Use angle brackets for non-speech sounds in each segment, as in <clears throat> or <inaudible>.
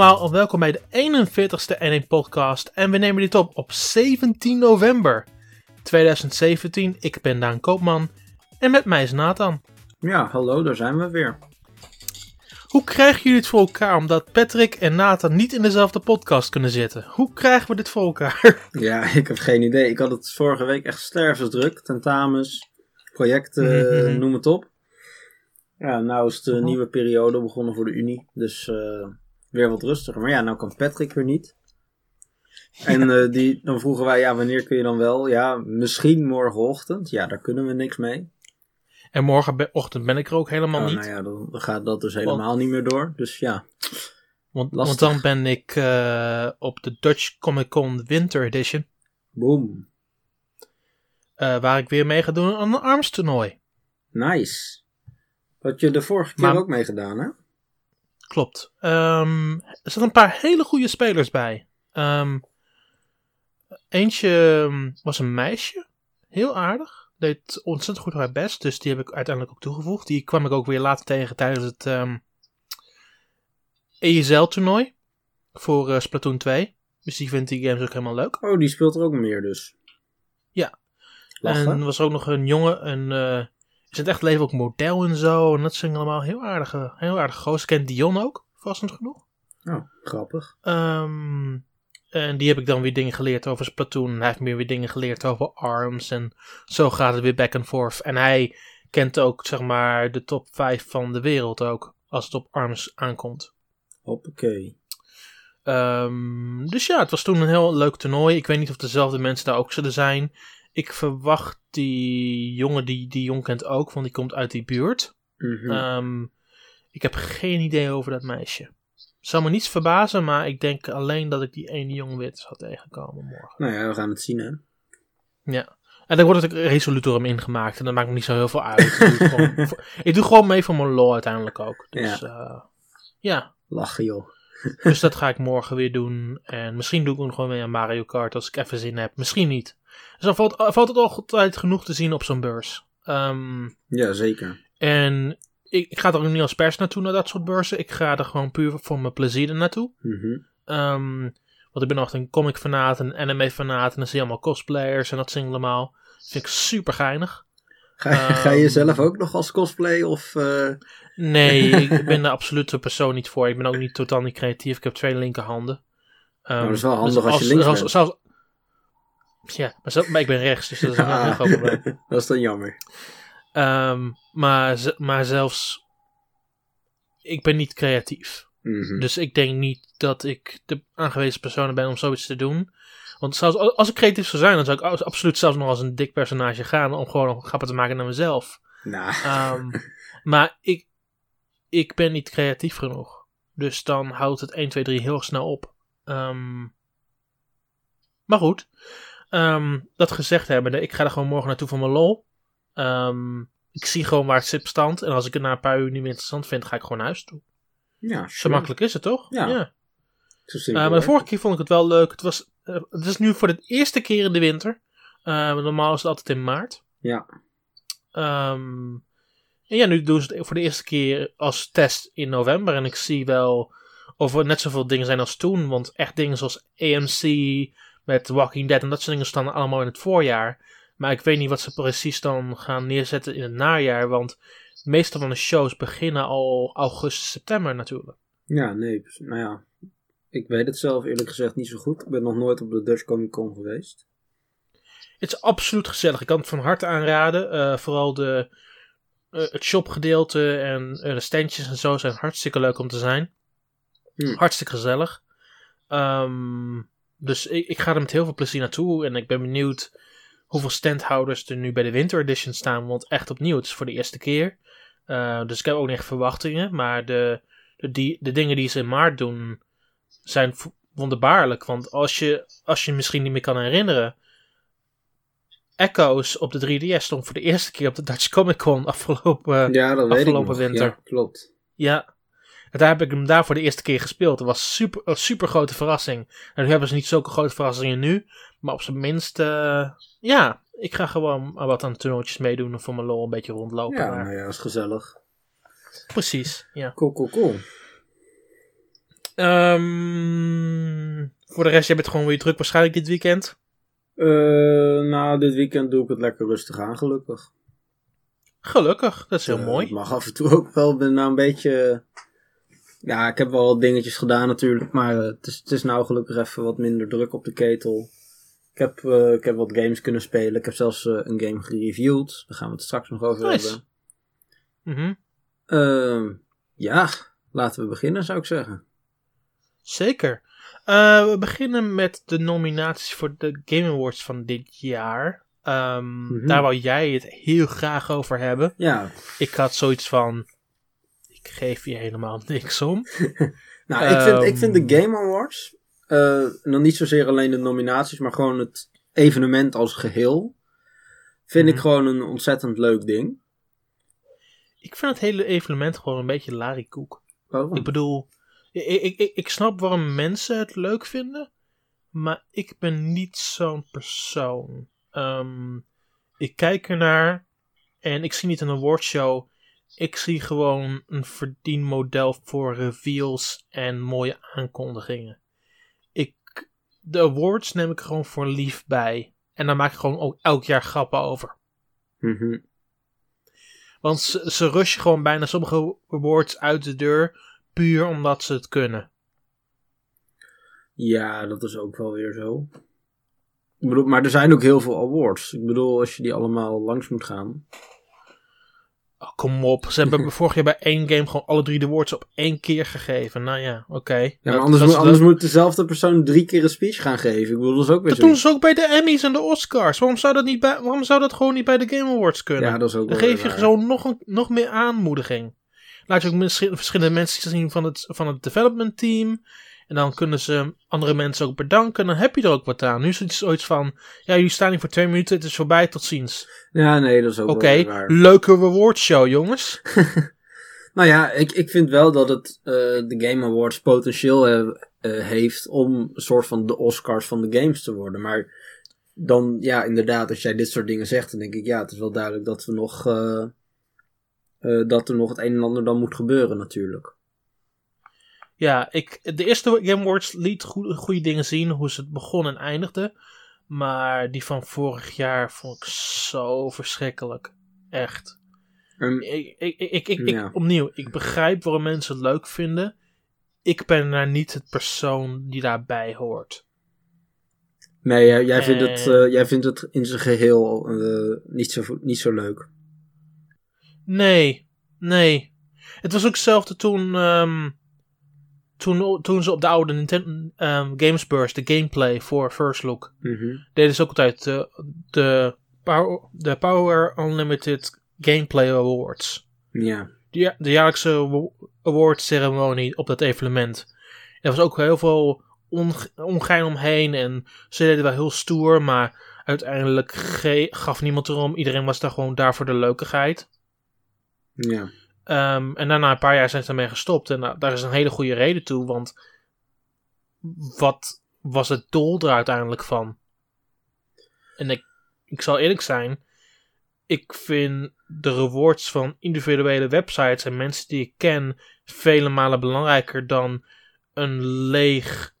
Allemaal en welkom bij de 41ste N1 podcast en we nemen dit op op 17 november 2017. Ik ben Daan Koopman en met mij is Nathan. Ja, hallo, daar zijn we weer. Hoe krijgen jullie het voor elkaar omdat Patrick en Nathan niet in dezelfde podcast kunnen zitten? Hoe krijgen we dit voor elkaar? <laughs> Ja, ik heb geen idee. Ik had het vorige week echt stervensdruk. Tentamens, projecten, Mhm. noem het op. Ja, nou is de Oh. nieuwe periode begonnen voor de Unie. Dus eh, weer wat rustiger. Maar ja, nou kan Patrick weer niet. <laughs> En eh, die, dan vroegen wij, ja, wanneer kun je dan wel? Ja, misschien morgenochtend. Ja, daar kunnen we niks mee. En morgenochtend ben ik er ook helemaal Oh, niet. Nou ja, dan, gaat dat dus helemaal niet meer door. Dus ja, want, dan ben ik eh, op de Dutch Comic Con Winter Edition. boom. eh, waar ik weer mee ga doen aan een arms toernooi. Nice. Had je de vorige keer Maar- ook meegedaan, hè? Klopt. Ehm, er zitten een paar hele goede spelers bij. Ehm, eentje ehm, was een meisje. Heel aardig. Deed ontzettend goed haar best. Dus die heb ik uiteindelijk ook toegevoegd. Die kwam ik ook weer later tegen tijdens het ehm ESL-toernooi. Voor eh, Splatoon 2. Dus die vindt die games ook helemaal leuk. Oh, die speelt er ook meer dus. Ja. Lachen. En er was ook nog een jongen. Een, eh het echt leven ook model en zo. En dat zijn allemaal heel aardige, heel aardige gozer. Kent Dion ook, vastend genoeg. Oh, grappig. Ehm, en die heb ik dan weer dingen geleerd over Splatoon. Hij heeft me weer dingen geleerd over ARMS. En zo gaat het weer back and forth. En hij kent ook, zeg maar, de top 5 van de wereld ook. Als het op ARMS aankomt. Hoppakee. Ehm, dus ja, het was toen een heel leuk toernooi. Ik weet niet of dezelfde mensen daar ook zullen zijn. Ik verwacht die jongen die die jong kent ook, want die komt uit die buurt. Mhm. Ehm, ik heb geen idee over dat meisje. Zou me niets verbazen, maar ik denk alleen dat ik die ene jongen weer zal tegenkomen morgen. Nou ja, we gaan het zien, hè. Ja. En dan wordt het ook resoluut door hem ingemaakt. En dat maakt me niet zo heel veel uit. ik, doe gewoon, <laughs> voor- ik doe gewoon mee voor mijn lol uiteindelijk ook. Dus ja. ja. Lachen, joh. Dus dat <laughs> ga ik morgen weer doen. En misschien doe ik nog gewoon weer aan Mario Kart als ik even zin heb. Misschien niet. Dus dan valt, valt het altijd genoeg te zien op zo'n beurs. Ehm, Ja, zeker. en ik, ik ga er ook niet als pers naartoe naar dat soort beurzen. Ik ga er gewoon puur voor mijn plezier er naartoe. Ehm, want ik ben echt een comic fanaat, een anime fanaat. En dan zie je allemaal cosplayers en dat zingen allemaal. Dat vind ik super geinig. Ga, <laughs> ga je Ehm. zelf ook nog als cosplay of... eh, Nee, <laughs> ik ben de absolute persoon niet voor. Ik ben ook niet totaal niet creatief. Ik heb twee linkerhanden. Nou, dat is wel handig als je links bent. zelfs- ja, maar, ik ben rechts, dus dat is een heel groot probleem. <laughs> dat is dan jammer. Ehm, maar, maar zelfs... Ik ben niet creatief. Mhm. Dus ik denk niet dat ik de aangewezen persoon ben om zoiets te doen. Want zelfs als ik creatief zou zijn, dan zou ik absoluut zelfs nog als een dik personage gaan. Om gewoon grappen te maken naar mezelf. Nou, Ehm, <laughs> maar ik, ik ben niet creatief genoeg. Dus dan houdt het 1, 2, 3 heel snel op. Ehm, maar goed. Ehm, dat gezegd hebbende, ik ga er gewoon morgen naartoe voor mijn lol. Ehm, ik zie gewoon waar het zit stand. En als ik het na een paar uur niet meer interessant vind, ga ik gewoon naar huis toe. ja, Zo makkelijk is het toch? Ja. Zo Eh, maar de vorige keer vond ik het wel leuk. Het, was, eh, het is nu voor de eerste keer in de winter. Eh, normaal is het altijd in maart. Ja. Ehm, en ja, nu doen ze het voor de eerste keer als test in november. En ik zie wel of er net zoveel dingen zijn als toen. Want echt dingen zoals AMC met Walking Dead en dat soort dingen staan allemaal in het voorjaar. Maar ik weet niet wat ze precies dan gaan neerzetten in het najaar. Want de meeste van de shows beginnen al augustus, september natuurlijk. Ja, nee. dus- Nou ja, ik weet het zelf eerlijk gezegd niet zo goed. Ik ben nog nooit op de Dutch Comic Con geweest. Het is absoluut gezellig. Ik kan het van harte aanraden. Eh, vooral de, eh, het shopgedeelte en eh, de standjes en zo zijn hartstikke leuk om te zijn. Hmm. Hartstikke gezellig. Ehm, dus ik, ik ga er met heel veel plezier naartoe. En ik ben benieuwd hoeveel standhouders er nu bij de Winter Edition staan. Want echt opnieuw, het is voor de eerste keer. Eh, dus ik heb ook niet echt verwachtingen. Maar de, de, die, de dingen die ze in maart doen zijn wonderbaarlijk. Want als je, als je misschien niet meer kan herinneren. Echoes op de 3DS stond voor de eerste keer op de Dutch Comic Con afgelopen. ja, dat weet ik afgelopen nog. winter. Ja, klopt. Ja. En daar heb ik hem daar voor de eerste keer gespeeld. Dat was super, een super grote verrassing. En nu hebben ze niet zulke grote verrassingen nu. Maar op zijn minst, eh, ja, ik ga gewoon wat aan toernooitjes meedoen. En voor mijn lol een beetje rondlopen. Ja, nou ja, dat is gezellig. Precies, ja. Cool, cool, cool. Ehm, voor de rest, jij bent gewoon weer druk waarschijnlijk dit weekend. Eh, nou, dit weekend doe ik het lekker rustig aan, gelukkig. Gelukkig, dat is heel Eh, mooi. Het mag af en toe ook wel. Nou een beetje. Ja, ik heb wel wat dingetjes gedaan natuurlijk. Maar eh, het, is, het is nou gelukkig even wat minder druk op de ketel. Ik heb, eh, ik heb wat games kunnen spelen. Ik heb zelfs eh, een game gereviewd. Daar gaan we het straks nog over Nice. hebben. Mhm. Ehm, ja, laten we beginnen zou ik zeggen. Zeker. We beginnen met de nominaties voor de Game Awards van dit jaar. Ehm, Mhm. Daar wou jij het heel graag over hebben. Ja, Ik had zoiets van. Geef je helemaal <laughs> niks om. <laughs> nou ik, vind, ik vind Ehm. de Game Awards, eh nog niet zozeer alleen de nominaties, maar gewoon het evenement als geheel, vind ik Mhm. gewoon een ontzettend leuk ding. Ik vind het hele evenement gewoon een beetje larikoek. Waarom? Ik bedoel, ik, ik, ik, ik snap waarom mensen het leuk vinden, maar ik ben niet zo'n persoon. Ehm, ik kijk ernaar en ik zie niet een awardshow. Ik zie gewoon een verdienmodel voor reveals en mooie aankondigingen. Ik, de awards neem ik gewoon voor lief bij. En daar maak ik gewoon ook elk jaar grappen over. Mhm. Want ze, ze rushen gewoon bijna sommige awards uit de deur. Puur omdat ze het kunnen. Ja, dat is ook wel weer zo. Ik bedoel, maar er zijn ook heel veel awards. Ik bedoel, als je die allemaal langs moet gaan. Oh, kom op. Ze hebben <laughs> vorig jaar bij één game gewoon alle drie de awards op één keer gegeven. Nou ja, oké. Ja, maar Dat- anders, moet, anders moet dezelfde persoon drie keer een speech gaan geven. Ik bedoel, dat is ook weer Dat zo. doen ze ook bij de Emmys en de Oscars. Waarom zou dat, niet bij, waarom zou dat gewoon niet bij de Game Awards kunnen? Ja, dat is ook Dan geef je zo nog, een, nog meer aanmoediging. Laat je ook misschien verschillende mensen zien van het, van het development team. En dan kunnen ze andere mensen ook bedanken. Dan heb je er ook wat aan. Nu is het zoiets van: ja, jullie staan hier voor twee minuten. Het is voorbij. Tot ziens. Ja, nee, dat is ook Oké, wel weer waar. leuke rewardshow, jongens. <laughs> Nou ja, ik, ik vind wel dat het eh, de Game Awards potentieel eh, heeft om een soort van de Oscars van de games te worden. Maar dan, ja, inderdaad, als jij dit soort dingen zegt, dan denk ik, ja, het is wel duidelijk dat we nog, eh, dat er nog het een en ander dan moet gebeuren natuurlijk. Ja, ik, de eerste Game Awards liet goede, goede dingen zien. Hoe ze het begon en eindigde. Maar die van vorig jaar vond ik zo verschrikkelijk. Echt. Ik, ik, ik, ik, opnieuw, ik begrijp waarom mensen het leuk vinden. Ik ben daar niet het persoon die daarbij hoort. nee, jij, jij, vindt het, eh, jij vindt het in zijn geheel eh, niet, zo, niet zo leuk. Nee, nee. Het was ook hetzelfde toen, ehm, toen, toen ze op de oude Nintendo ehm, Gamesburst de gameplay voor First Look Mhm. deden ze ook altijd de, de, Power, de Power Unlimited Gameplay Awards. Ja. De, ja- de jaarlijkse awa- awardceremonie op dat evenement. Er was ook heel veel onge- ongein omheen en ze deden wel heel stoer, maar uiteindelijk gaf niemand erom. Iedereen was daar gewoon daar voor de leukigheid. Ja. Ehm, en daarna een paar jaar zijn ze ermee gestopt. En nou, daar is een hele goede reden toe, want wat was het doel er uiteindelijk van? En ik, ik zal eerlijk zijn, ik vind de rewards van individuele websites en mensen die ik ken vele malen belangrijker dan een leeg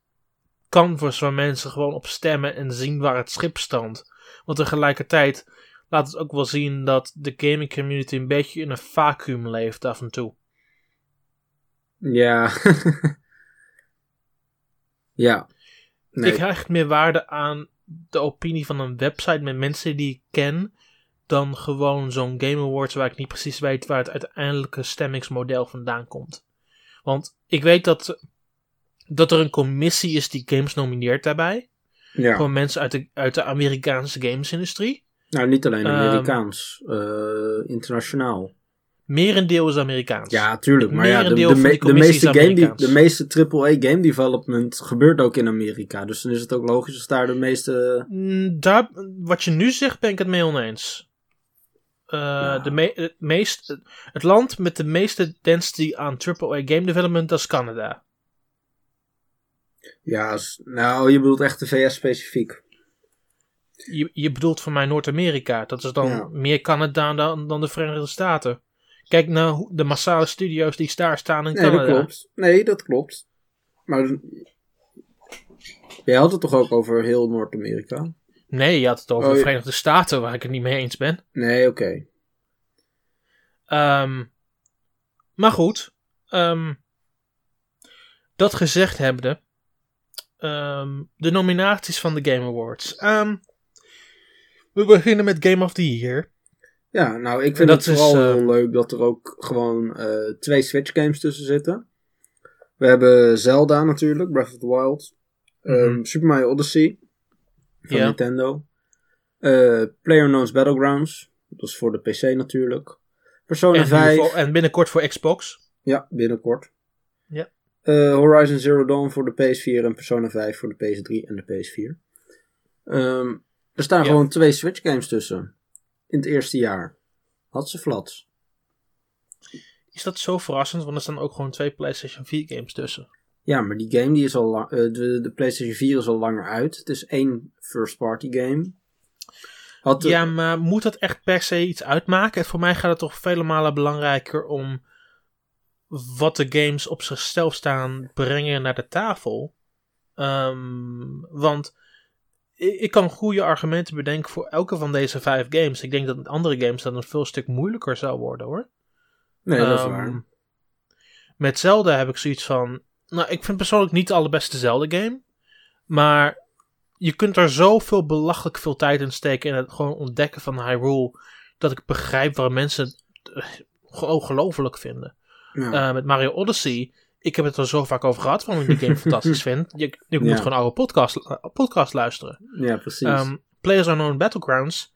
canvas waar mensen gewoon op stemmen en zien waar het schip stond. Want tegelijkertijd laat het ook wel zien dat de gaming community een beetje in een vacuüm leeft af en toe. Ja. <laughs> ja. Nee. Ik hecht meer waarde aan de opinie van een website met mensen die ik ken. Dan gewoon zo'n Game Awards waar ik niet precies weet waar het uiteindelijke stemmingsmodel vandaan komt. Want ik weet dat, dat er een commissie is die games nomineert daarbij. ja. Gewoon mensen uit de, uit de Amerikaanse gamesindustrie. Nou, niet alleen Ehm, Amerikaans, eh, internationaal. Merendeel is Amerikaans. Ja, tuurlijk. Het Maar ja, de, de, me- de meeste game, die, de meeste AAA game development gebeurt ook in Amerika. Dus dan is het ook logisch als daar de meeste... Mm, Daar, wat je nu zegt, ben ik het mee oneens. Eh, Ja. de me- het, meest, het land met de meeste density aan AAA game development, dat is Canada. Ja, nou, je bedoelt echt de VS specifiek. Je, je bedoelt voor mij Noord-Amerika. Dat is dan Ja. meer Canada dan, dan de Verenigde Staten. Kijk naar hoe- de massale studio's die daar staan in Nee, dat Canada. klopt. Nee, dat klopt. Maar jij had het toch ook over heel Noord-Amerika? Nee, je had het over Oh, de Verenigde Staten, waar ik het niet mee eens ben. Nee, oké. Ehm, maar goed, ehm, dat gezegd hebbende, ehm, de nominaties van de Game Awards. Ehm, we beginnen met Game of the Year. Ja, nou, ik vind Dat het vooral is, eh, heel leuk dat er ook gewoon eh, twee Switch games tussen zitten. We hebben Zelda natuurlijk, Breath of the Wild. Ehm, Mhm. Super Mario Odyssey van. Nintendo. Eh PlayerUnknown's Battlegrounds, dat is voor de PC natuurlijk. Persona En, 5, voor- en binnenkort voor Xbox. ja, binnenkort. Ja. Eh, Horizon Zero Dawn voor de PS4 en Persona 5 voor de PS3 en de PS4. Ehm, er staan Ja. gewoon twee Switch games tussen. In het eerste jaar. Had ze flats. Is dat zo verrassend? Want er staan ook gewoon twee PlayStation 4 games tussen. Ja, maar die game die is al lang, eh, de, de PlayStation 4 is al langer uit. Het is één first party game. Had de- Ja, maar moet dat echt per se iets uitmaken? Voor mij gaat het toch vele malen belangrijker om wat de games op zichzelf staan brengen naar de tafel. Ehm, want ik, kan goede argumenten bedenken voor elke van deze vijf games. Ik denk dat met andere games dat een veel stuk moeilijker zou worden hoor. nee, dat is Ehm, waar. Met Zelda heb ik zoiets van. Nou, ik vind persoonlijk niet de allerbeste Zelda game. Maar je kunt er zoveel belachelijk veel tijd in steken in het gewoon ontdekken van Hyrule. Dat ik begrijp waarom mensen het eh, ongelooflijk vinden. Ja. Eh, met Mario Odyssey. Ik heb het er zo vaak over gehad waarom ik die game <laughs> fantastisch vind. Je, je moet gewoon oude podcast, eh, podcast luisteren. ja, precies. Ehm Players Unknown Battlegrounds.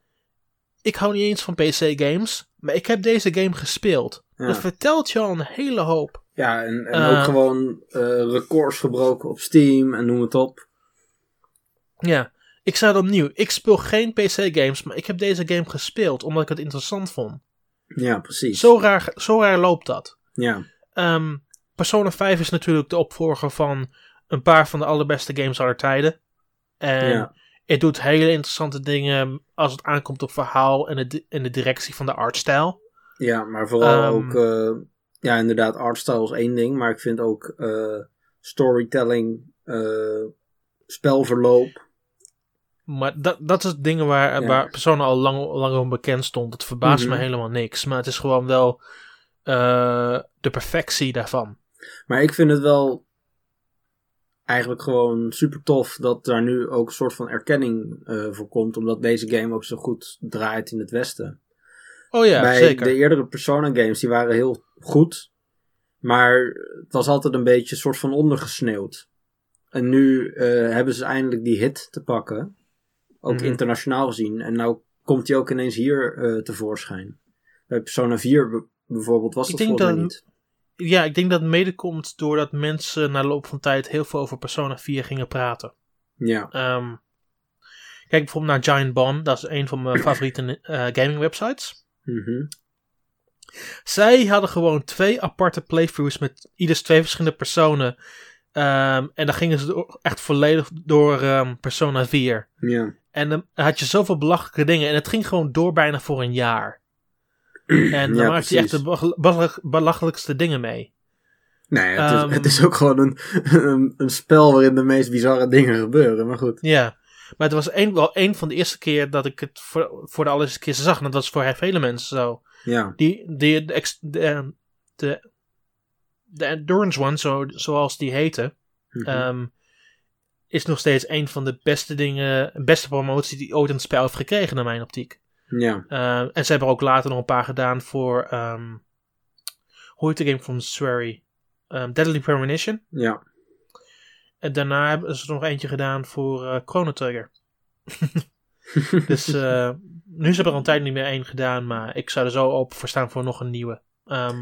Ik hou niet eens van PC games. Maar ik heb deze game gespeeld. Ja. Dat vertelt je al een hele hoop. ja, en, en eh, ook gewoon eh, records gebroken op Steam en noem het op. Ja, ik zei het opnieuw. Ik speel geen PC-games, maar ik heb deze game gespeeld omdat ik het interessant vond. Ja, precies. Zo raar, zo raar loopt dat. Ja, Ehm, Persona 5 is natuurlijk de opvolger van een paar van de allerbeste games aller tijden. En ja, het doet hele interessante dingen als het aankomt op verhaal en de, en de directie van de artstijl. ja, maar vooral Ehm, ook... eh, ja, inderdaad, artstyle is één ding. Maar ik vind ook eh, storytelling, eh, spelverloop... Maar dat, dat is dingen waar, Ja. waar Persona al lang, lang om bekend stond. Het verbaast Mhm. me helemaal niks. Maar het is gewoon wel de perfectie daarvan. Maar ik vind het wel eigenlijk gewoon super tof dat daar nu ook een soort van erkenning eh, voor komt. Omdat deze game ook zo goed draait in het Westen. Oh ja, Bij zeker. de eerdere Persona games, die waren heel goed. Maar het was altijd een beetje een soort van ondergesneeuwd. En nu eh, hebben ze eindelijk die hit te pakken. Ook Mhm. internationaal gezien. En nou komt die ook ineens hier eh, tevoorschijn. Bij Persona 4 b- bijvoorbeeld was dat volgens mij niet. Ja, ik denk dat het mede komt doordat mensen na loop van tijd heel veel over Persona 4 gingen praten. Ja, Ehm, kijk bijvoorbeeld naar Giant Bomb, dat is een van mijn <clears throat> favoriete eh, gaming websites. mhm. Zij hadden gewoon twee aparte playthroughs met ieders twee verschillende personen. Ehm, en dan gingen ze echt volledig door ehm, Persona 4. ja. En dan had je zoveel belachelijke dingen. En het ging gewoon door bijna voor een jaar. En dan Ja, maakte je echt de belachelijkste dingen mee. Nee, het, Ehm, is, het is ook gewoon een, een, een spel waarin de meest bizarre dingen gebeuren. Maar goed. Ja, maar het was een, wel een van de eerste keer dat ik het voor, voor de allereerste keer zag. En dat was voor vele mensen zo. Ja, Die, die, de, ehm, de, de Endurance One, zo, zoals die heette, mhm. ehm, is nog steeds een van de beste dingen, beste promotie die ooit een spel heeft gekregen, naar mijn optiek. Ja. Ehm, en ze hebben er ook later nog een paar gedaan voor, ehm hoe heet de game van Swery? Ehm, Deadly Premonition. ja. En daarna hebben ze er nog eentje gedaan voor eh Chrono Trigger. <laughs> dus eh, nu is er al een tijd niet meer één gedaan, maar ik zou er zo open voor staan voor nog een nieuwe. Ehm,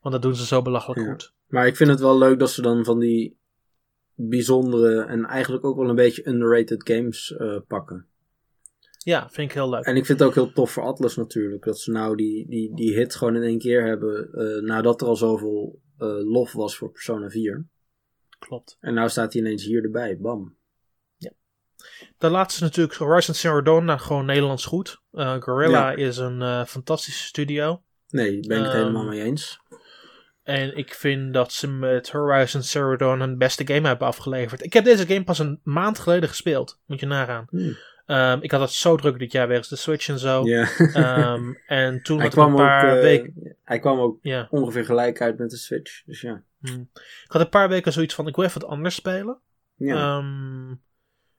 want dat doen ze zo belachelijk Ja. goed. Maar ik vind het wel leuk dat ze dan van die bijzondere en eigenlijk ook wel een beetje underrated games eh, pakken. Ja, vind ik heel leuk. En ik vind het ook heel tof voor Atlas natuurlijk. Dat ze nou die, die, die hit gewoon in één keer hebben. eh, nadat er al zoveel eh, lof was voor Persona 4. Klopt. En nou staat hij ineens hier erbij. Bam. De laatste is natuurlijk Horizon Zero Dawn, nou, gewoon Nederlands goed. Eh Gorilla Ja. is een fantastische studio. Nee, ben ik het Ehm, helemaal mee eens. En ik vind dat ze met Horizon Zero Dawn een beste game hebben afgeleverd. Ik heb deze game pas een maand geleden gespeeld. Moet je nagaan. Hmm. Ehm, ik had het zo druk dit jaar wegens de Switch en zo. Ja. Ehm, <laughs> en toen had ik een ook, paar eh, weken... hij kwam ook ongeveer gelijk uit met de Switch. Dus ja. hmm. Ik had een paar weken zoiets van, ik wil even wat anders spelen. Ja, Ehm,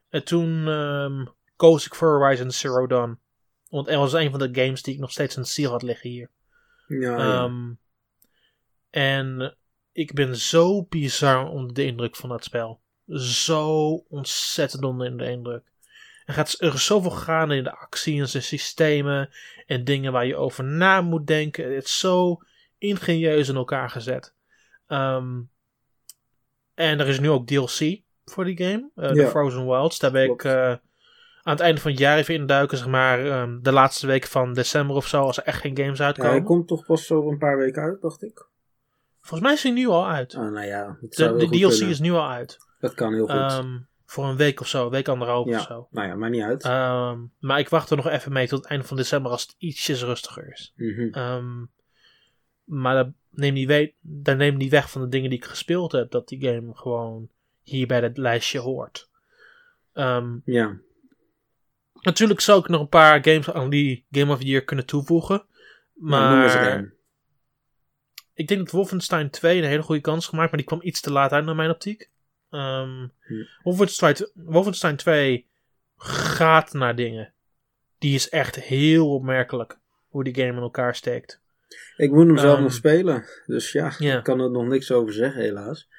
en toen ehm, koos ik voor Horizon Zero Dawn. Want er was een van de games die ik nog steeds in ziel had liggen hier. ja, ja. En ik ben zo bizar onder de indruk van dat spel. Zo ontzettend onder de indruk. Er, gaat, er is zoveel gaande in de actie en zijn systemen. En dingen waar je over na moet denken. Het is zo ingenieus in elkaar gezet. Ehm, en er is nu ook DLC voor die game. eh The Ja. Frozen Wilds. Daar ben Klopt. ik eh, aan het einde van het jaar even induiken. Zeg maar ehm, de laatste week van december of zo. Als er echt geen games Ja, uitkomen. hij komt toch pas over een paar weken uit, dacht ik. Volgens mij is hij nu al uit. Ah, nou ja, De, DLC kunnen. is nu al uit. Dat kan heel goed. Ehm, voor een week of zo, een week anderhalf of zo. nou ja, maar niet uit. Ehm, maar ik wacht er nog even mee tot het einde van december als het ietsjes rustiger is. Mhm. Ehm, maar dat neemt, niet we- dat neemt niet weg van de dingen die ik gespeeld heb, dat die game gewoon hier bij dat lijstje hoort. Ehm, Ja, natuurlijk zou ik nog een paar games aan die Game of the Year kunnen toevoegen. maar eens Maar ik denk dat Wolfenstein 2 een hele goede kans gemaakt, maar die kwam iets te laat uit naar mijn optiek. Ehm, Hm. Wolfenstein, Wolfenstein 2 gaat naar dingen. Die is echt heel opmerkelijk hoe die game in elkaar steekt. Ik moet hem zelf Ehm, nog spelen. Dus ja, ik kan er nog niks over zeggen, helaas.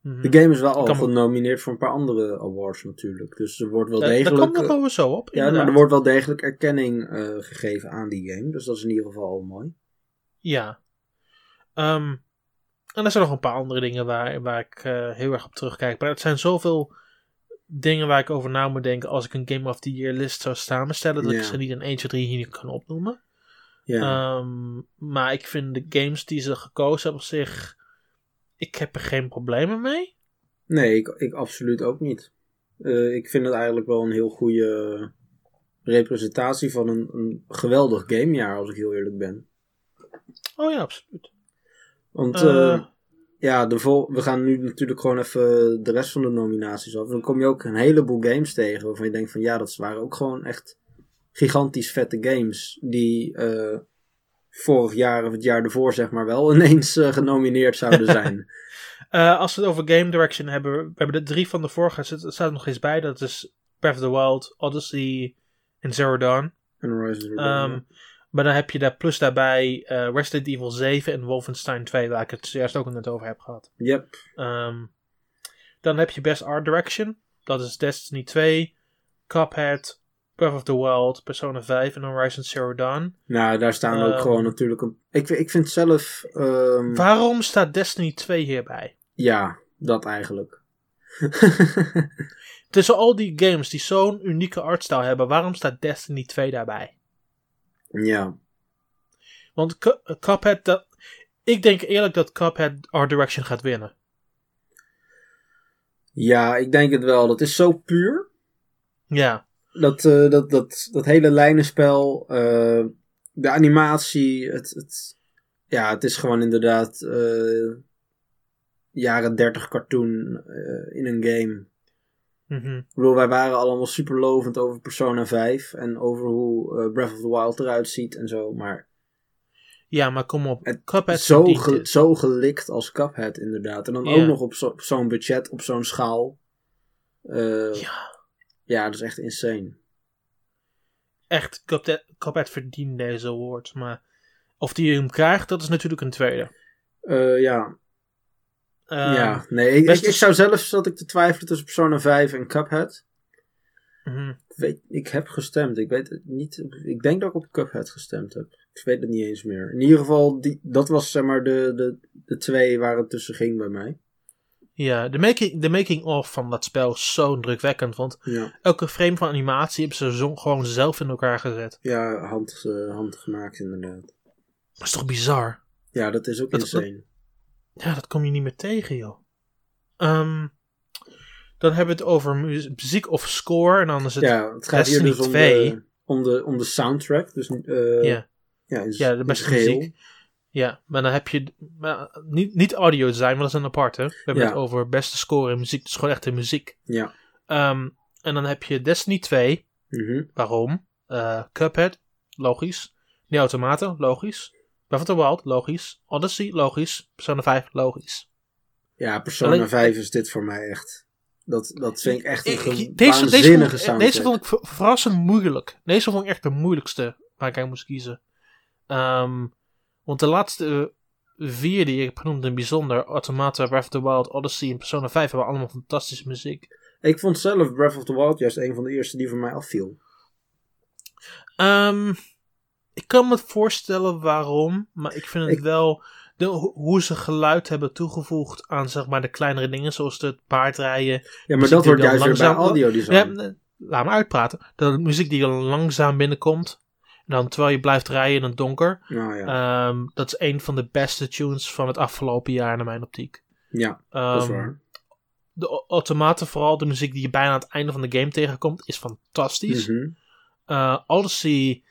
Mhm. De game is wel al genomineerd voor een paar andere awards natuurlijk. Dus er wordt wel daar degelijk... komt nog eh, zo op. ja, maar er wordt wel degelijk erkenning eh, gegeven aan die game. Dus dat is in ieder geval al mooi. Ja. Ehm, en er zijn nog een paar andere dingen waar, waar ik eh, heel erg op terugkijk. Maar het zijn zoveel dingen waar ik over na moet denken als ik een Game of the Year list zou samenstellen. Dat ik ze niet in 1, 2, 3 hier kan opnoemen. Ehm, maar ik vind de games die ze gekozen hebben op zich. Ik heb er geen problemen mee. nee, ik, ik absoluut ook niet. Eh, ik vind het eigenlijk wel een heel goede representatie van een, een geweldig gamejaar, als ik heel eerlijk ben. Oh ja, absoluut. Want Eh, eh, ja, de vol we gaan nu natuurlijk gewoon even de rest van de nominaties af. Dan kom je ook een heleboel games tegen waarvan je denkt van ja, dat waren ook gewoon echt gigantisch vette games. Die eh, vorig jaar of het jaar ervoor zeg maar wel <laughs> ineens genomineerd zouden <laughs> zijn. als we het over Game Direction hebben. We hebben er drie van de vorige. Er staat nog eens bij. Dat is Breath of the Wild, Odyssey en Zero Dawn. en Horizon Zero Dawn, ja. Maar dan heb je daar plus daarbij eh, Resident Evil 7 en Wolfenstein 2, waar ik het zojuist ook net over heb gehad. Yep. Ehm, dan heb je Best Art Direction, dat is Destiny 2, Cuphead, Breath of the Wild, Persona 5 en Horizon Zero Dawn. Nou, daar staan ook Ehm. gewoon natuurlijk een... Ik, ik vind zelf... ehm, Waarom staat Destiny 2 hierbij? ja, dat eigenlijk. <laughs> Tussen al die games die zo'n unieke artstyle hebben, waarom staat Destiny 2 daarbij? Ja. Want Cu- Cuphead, dat, ik denk eerlijk dat Cuphead Art Direction gaat winnen. ja, ik denk het wel. Dat is zo puur. Ja, Dat, eh, dat, dat, dat hele lijnenspel, eh, de animatie, het, het, ja, het is gewoon inderdaad eh, jaren 30 cartoon in een game. Mhm. Ik bedoel, wij waren allemaal super lovend over Persona 5 en over hoe eh, Breath of the Wild eruit ziet en zo, maar ja maar kom op. Het- Cuphead zo, ge- zo gelikt als Cuphead inderdaad. En dan ook nog op, zo- op zo'n budget, op zo'n schaal. Eh, Ja, ja, dat is echt insane. echt, Cuphead, Cuphead verdient deze award. Maar of die hem krijgt, dat is natuurlijk een tweede. Eh, ja, Ehm, ja, nee, ik, best ik, zou zelf zat ik te twijfelen tussen Persona 5 en Cuphead. mhm. Ik, weet, ik heb gestemd, ik weet het niet. Ik denk dat ik op Cuphead gestemd heb. Ik weet het niet eens meer. In ieder geval, die, dat was zeg maar de, de, de twee waar het tussen ging bij mij. Ja, de making, de making of van dat spel is zo indrukwekkend. Want Ja, elke frame van animatie hebben ze gewoon zelf in elkaar gezet. ja hand, eh, handgemaakt inderdaad. Dat is toch bizar? Ja, dat is ook Dat- insane. Ja, dat kom je niet meer tegen, joh. Ehm, dan hebben we het over mu- muziek of score. En dan is het. Ja, het gaat hier Destiny dus om 2. de, om, de, om de soundtrack. Dus, eh, ja. ja, in, Ja, de beste muziek. Ja, maar dan heb je maar niet, niet audio design, maar dat is een aparte. We hebben Ja. het over beste score in muziek, dus gewoon echt in muziek. Ja. Ehm, en dan heb je Destiny 2, Mhm. waarom? Eh, Cuphead, logisch. Die automaten, logisch. Breath of the Wild, logisch. Odyssey, logisch. Persona 5, logisch. Ja, Persona Alleen- 5 is dit voor mij echt. Dat, dat vind ik echt een deze, deze, waanzinnige vond, deze vond ik ver- verrassend moeilijk. Deze vond ik echt de moeilijkste waar ik aan moest kiezen. Ehm, want de laatste eh, vier die ik heb genoemd in bijzonder, Automata, Breath of the Wild, Odyssey en Persona 5 hebben allemaal fantastische muziek. Ik vond zelf Breath of the Wild juist een van de eerste die voor mij afviel. Ehm, ik kan me voorstellen waarom, maar ik vind het Ik- wel de, ho- hoe ze geluid hebben toegevoegd aan zeg maar de kleinere dingen, zoals het paardrijden. Ja, maar Muziek dat die wordt juist weer bij langzaam- audio design. Ja, nee, laat me uitpraten. De muziek die dan langzaam binnenkomt. En dan terwijl je blijft rijden in het donker. Nou ja, Ehm, dat is een van de beste tunes van het afgelopen jaar naar mijn optiek. ja dat is Ehm, waar. Mhm. Eh, Odyssey,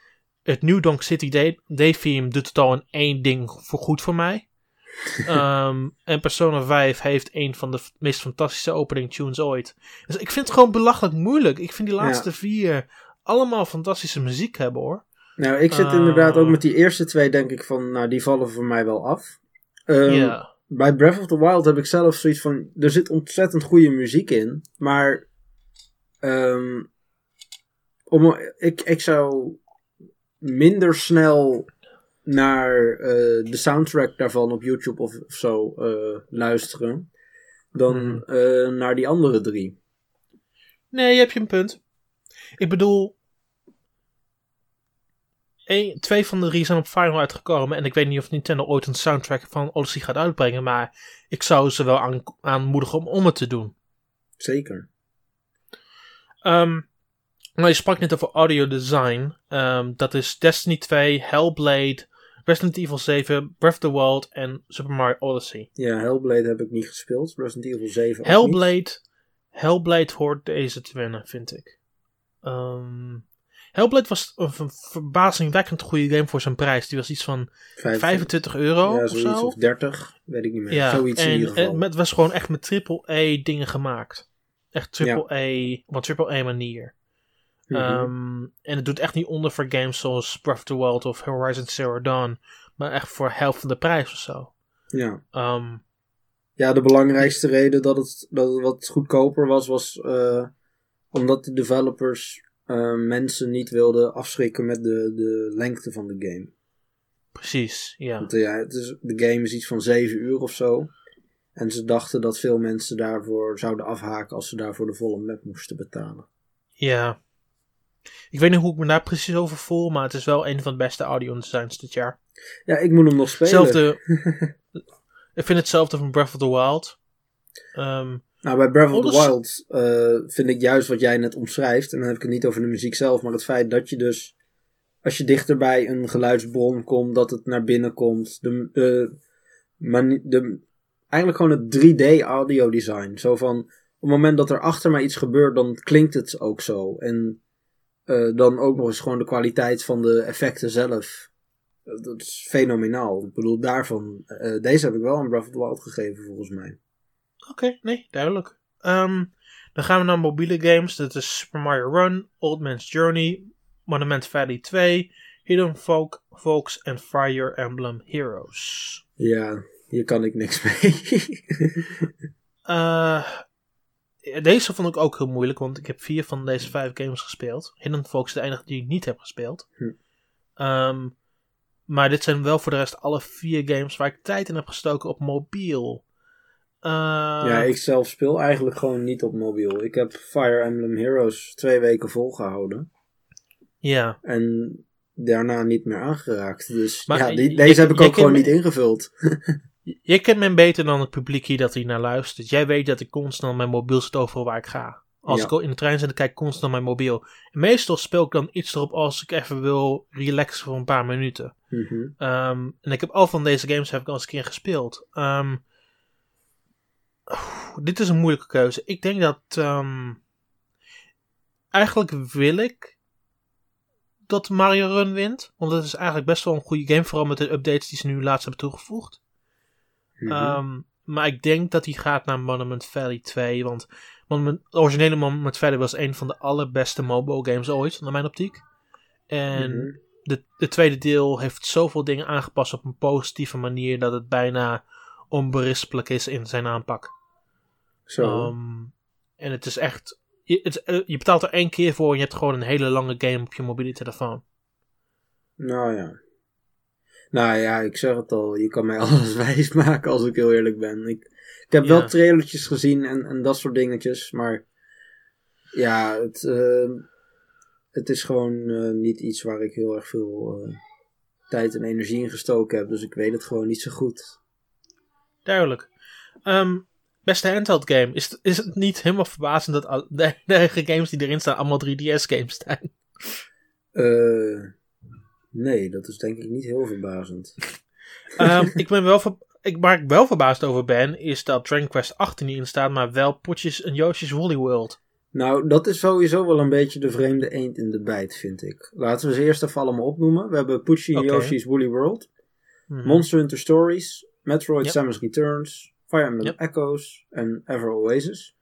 het New Donk City Day, Day theme doet het al in één ding voor goed voor mij. <laughs> Ehm, en Persona 5 heeft een van de meest fantastische opening tunes ooit. Dus ik vind het gewoon belachelijk moeilijk. Ik vind die laatste vier allemaal fantastische muziek hebben hoor. Nou, ik zit Ah. inderdaad ook met die eerste twee, denk ik van, nou, die vallen voor mij wel af. Ehm. Bij Breath of the Wild heb ik zelf zoiets van, er zit ontzettend goede muziek in, maar ehm, om, ik, ik zou minder snel naar eh, de soundtrack daarvan op YouTube of, of zo eh, luisteren dan Hmm. eh, naar die andere drie. Nee, je hebt je een punt. Ik bedoel. één- twee van de drie zijn op Final uitgekomen. En ik weet niet of Nintendo ooit een soundtrack van Odyssey gaat uitbrengen. Maar ik zou ze wel aan, aanmoedigen om, om het te doen. Zeker. Ehm nou, je sprak net over audio design. Ehm, dat is Destiny 2, Hellblade, Resident Evil 7, Breath of the Wild en Super Mario Odyssey. Ja, Hellblade heb ik niet gespeeld. Resident Evil 7 ook niet. Hellblade, Hellblade hoort deze te winnen, vind ik. Ehm, Hellblade was een ver- verbazingwekkend goede game voor zijn prijs. Die was iets van Vijf- 25 euro ja, of zo. of 30, weet ik niet meer. ja, zoiets in en, ieder geval. en het was gewoon echt met triple-A dingen gemaakt. Echt triple-A, op een triple-A manier. Mhm. Ehm, en het doet echt niet onder voor games zoals Breath of the Wild of Horizon Zero Dawn. Maar echt voor helft van de prijs of zo. ja. Ehm, ja, de belangrijkste reden dat het, dat het wat goedkoper was, was eh, omdat de developers eh, mensen niet wilden afschrikken met de, de lengte van de game. precies, ja. Want eh, ja, het is, de game is iets van 7 uur of zo. En ze dachten dat veel mensen daarvoor zouden afhaken als ze daarvoor de volle map moesten betalen. Ja. Ik weet niet hoe ik me daar precies over voel, maar het is wel een van de beste audio designs dit jaar. Ja, ik moet hem nog spelen. Hetzelfde. <laughs> ik vind hetzelfde van Breath of the Wild. Ehm, Nou, bij Breath of the Wild eh, vind ik juist wat jij net omschrijft. En dan heb ik het niet over de muziek zelf, maar het feit dat je dus, als je dichter bij een geluidsbron komt, dat het naar binnen komt. De, de, mani- de, eigenlijk gewoon het 3D audio design. Zo van, op het moment dat er achter mij iets gebeurt, dan klinkt het ook zo. En eh, dan ook nog eens gewoon de kwaliteit van de effecten zelf. Dat is fenomenaal. Ik bedoel, daarvan, eh, deze heb ik wel aan Breath of the Wild gegeven volgens mij. Oké, nee, duidelijk. Ehm, dan gaan we naar mobiele games. Dat is Super Mario Run, Old Man's Journey, Monument Valley 2, Hidden Folk, Folks en Fire Emblem Heroes. Ja, hier kan ik niks mee. <laughs> Eh, deze vond ik ook heel moeilijk, want ik heb vier van deze vijf games gespeeld. Hidden Folks is de enige die ik niet heb gespeeld. Hm. Ehm, maar dit zijn wel voor de rest alle vier games waar ik tijd in heb gestoken op mobiel. Eh, ja, ik zelf speel eigenlijk gewoon niet op mobiel. Ik heb Fire Emblem Heroes twee weken volgehouden. ja. En daarna niet meer aangeraakt. Dus Maar ja, die, deze heb ik ook gewoon niet ingevuld. <laughs> Je kent mij beter dan het publiek hier dat hier naar luistert. Jij weet dat ik constant mijn mobiel zit overal waar ik ga. Als Ja. ik in de trein zit, dan kijk ik constant naar mijn mobiel. En meestal speel ik dan iets erop als ik even wil relaxen voor een paar minuten. Mhm. Ehm, en ik heb al van deze games heb ik al eens een keer gespeeld. Ehm, dit is een moeilijke keuze. Ik denk dat. ehm, eigenlijk wil ik dat Mario Run wint. Want het is eigenlijk best wel een goede game. Vooral met de updates die ze nu laatst hebben toegevoegd. Mhm. Ehm, maar ik denk dat hij gaat naar Monument Valley 2. Want Monument, de originele Monument Valley was een van de allerbeste mobile games ooit, naar mijn optiek. En Mhm. de, de tweede deel heeft zoveel dingen aangepast op een positieve manier dat het bijna onberispelijk is in zijn aanpak. Zo. Ehm, en het is echt. Je, het, eh, je betaalt er één keer voor en je hebt gewoon een hele lange game op je mobiele telefoon. Nou ja. Nou ja, ik zeg het al. Je kan mij <laughs> alles wijs maken als ik heel eerlijk ben. Ik, ik heb Ja. wel trailertjes gezien en, en dat soort dingetjes. Maar ja, het, eh, het is gewoon eh, niet iets waar ik heel erg veel eh, tijd en energie in gestoken heb. Dus ik weet het gewoon niet zo goed. Duidelijk. Ehm, beste handheld game. Is, het- is het niet helemaal verbazend dat al- <laughs> de, de eigen games die erin staan allemaal 3DS games zijn? Eh, nee, dat is denk ik niet heel verbazend. <laughs> Ehm, ik ben wel ver- ik, waar ik wel verbaasd over ben, is dat Dragon Quest 8 er niet in staat, maar wel Potjes en Yoshi's Woolly World. Nou, dat is sowieso wel een beetje de vreemde eend in de bijt, vind ik. Laten we ze eerst even allemaal opnoemen. We hebben Pucci en. Yoshi's Woolly World. Mhm. Monster Hunter Stories, Metroid Yep. Samus Returns, Fire Emblem Yep. Echoes en Ever Oasis.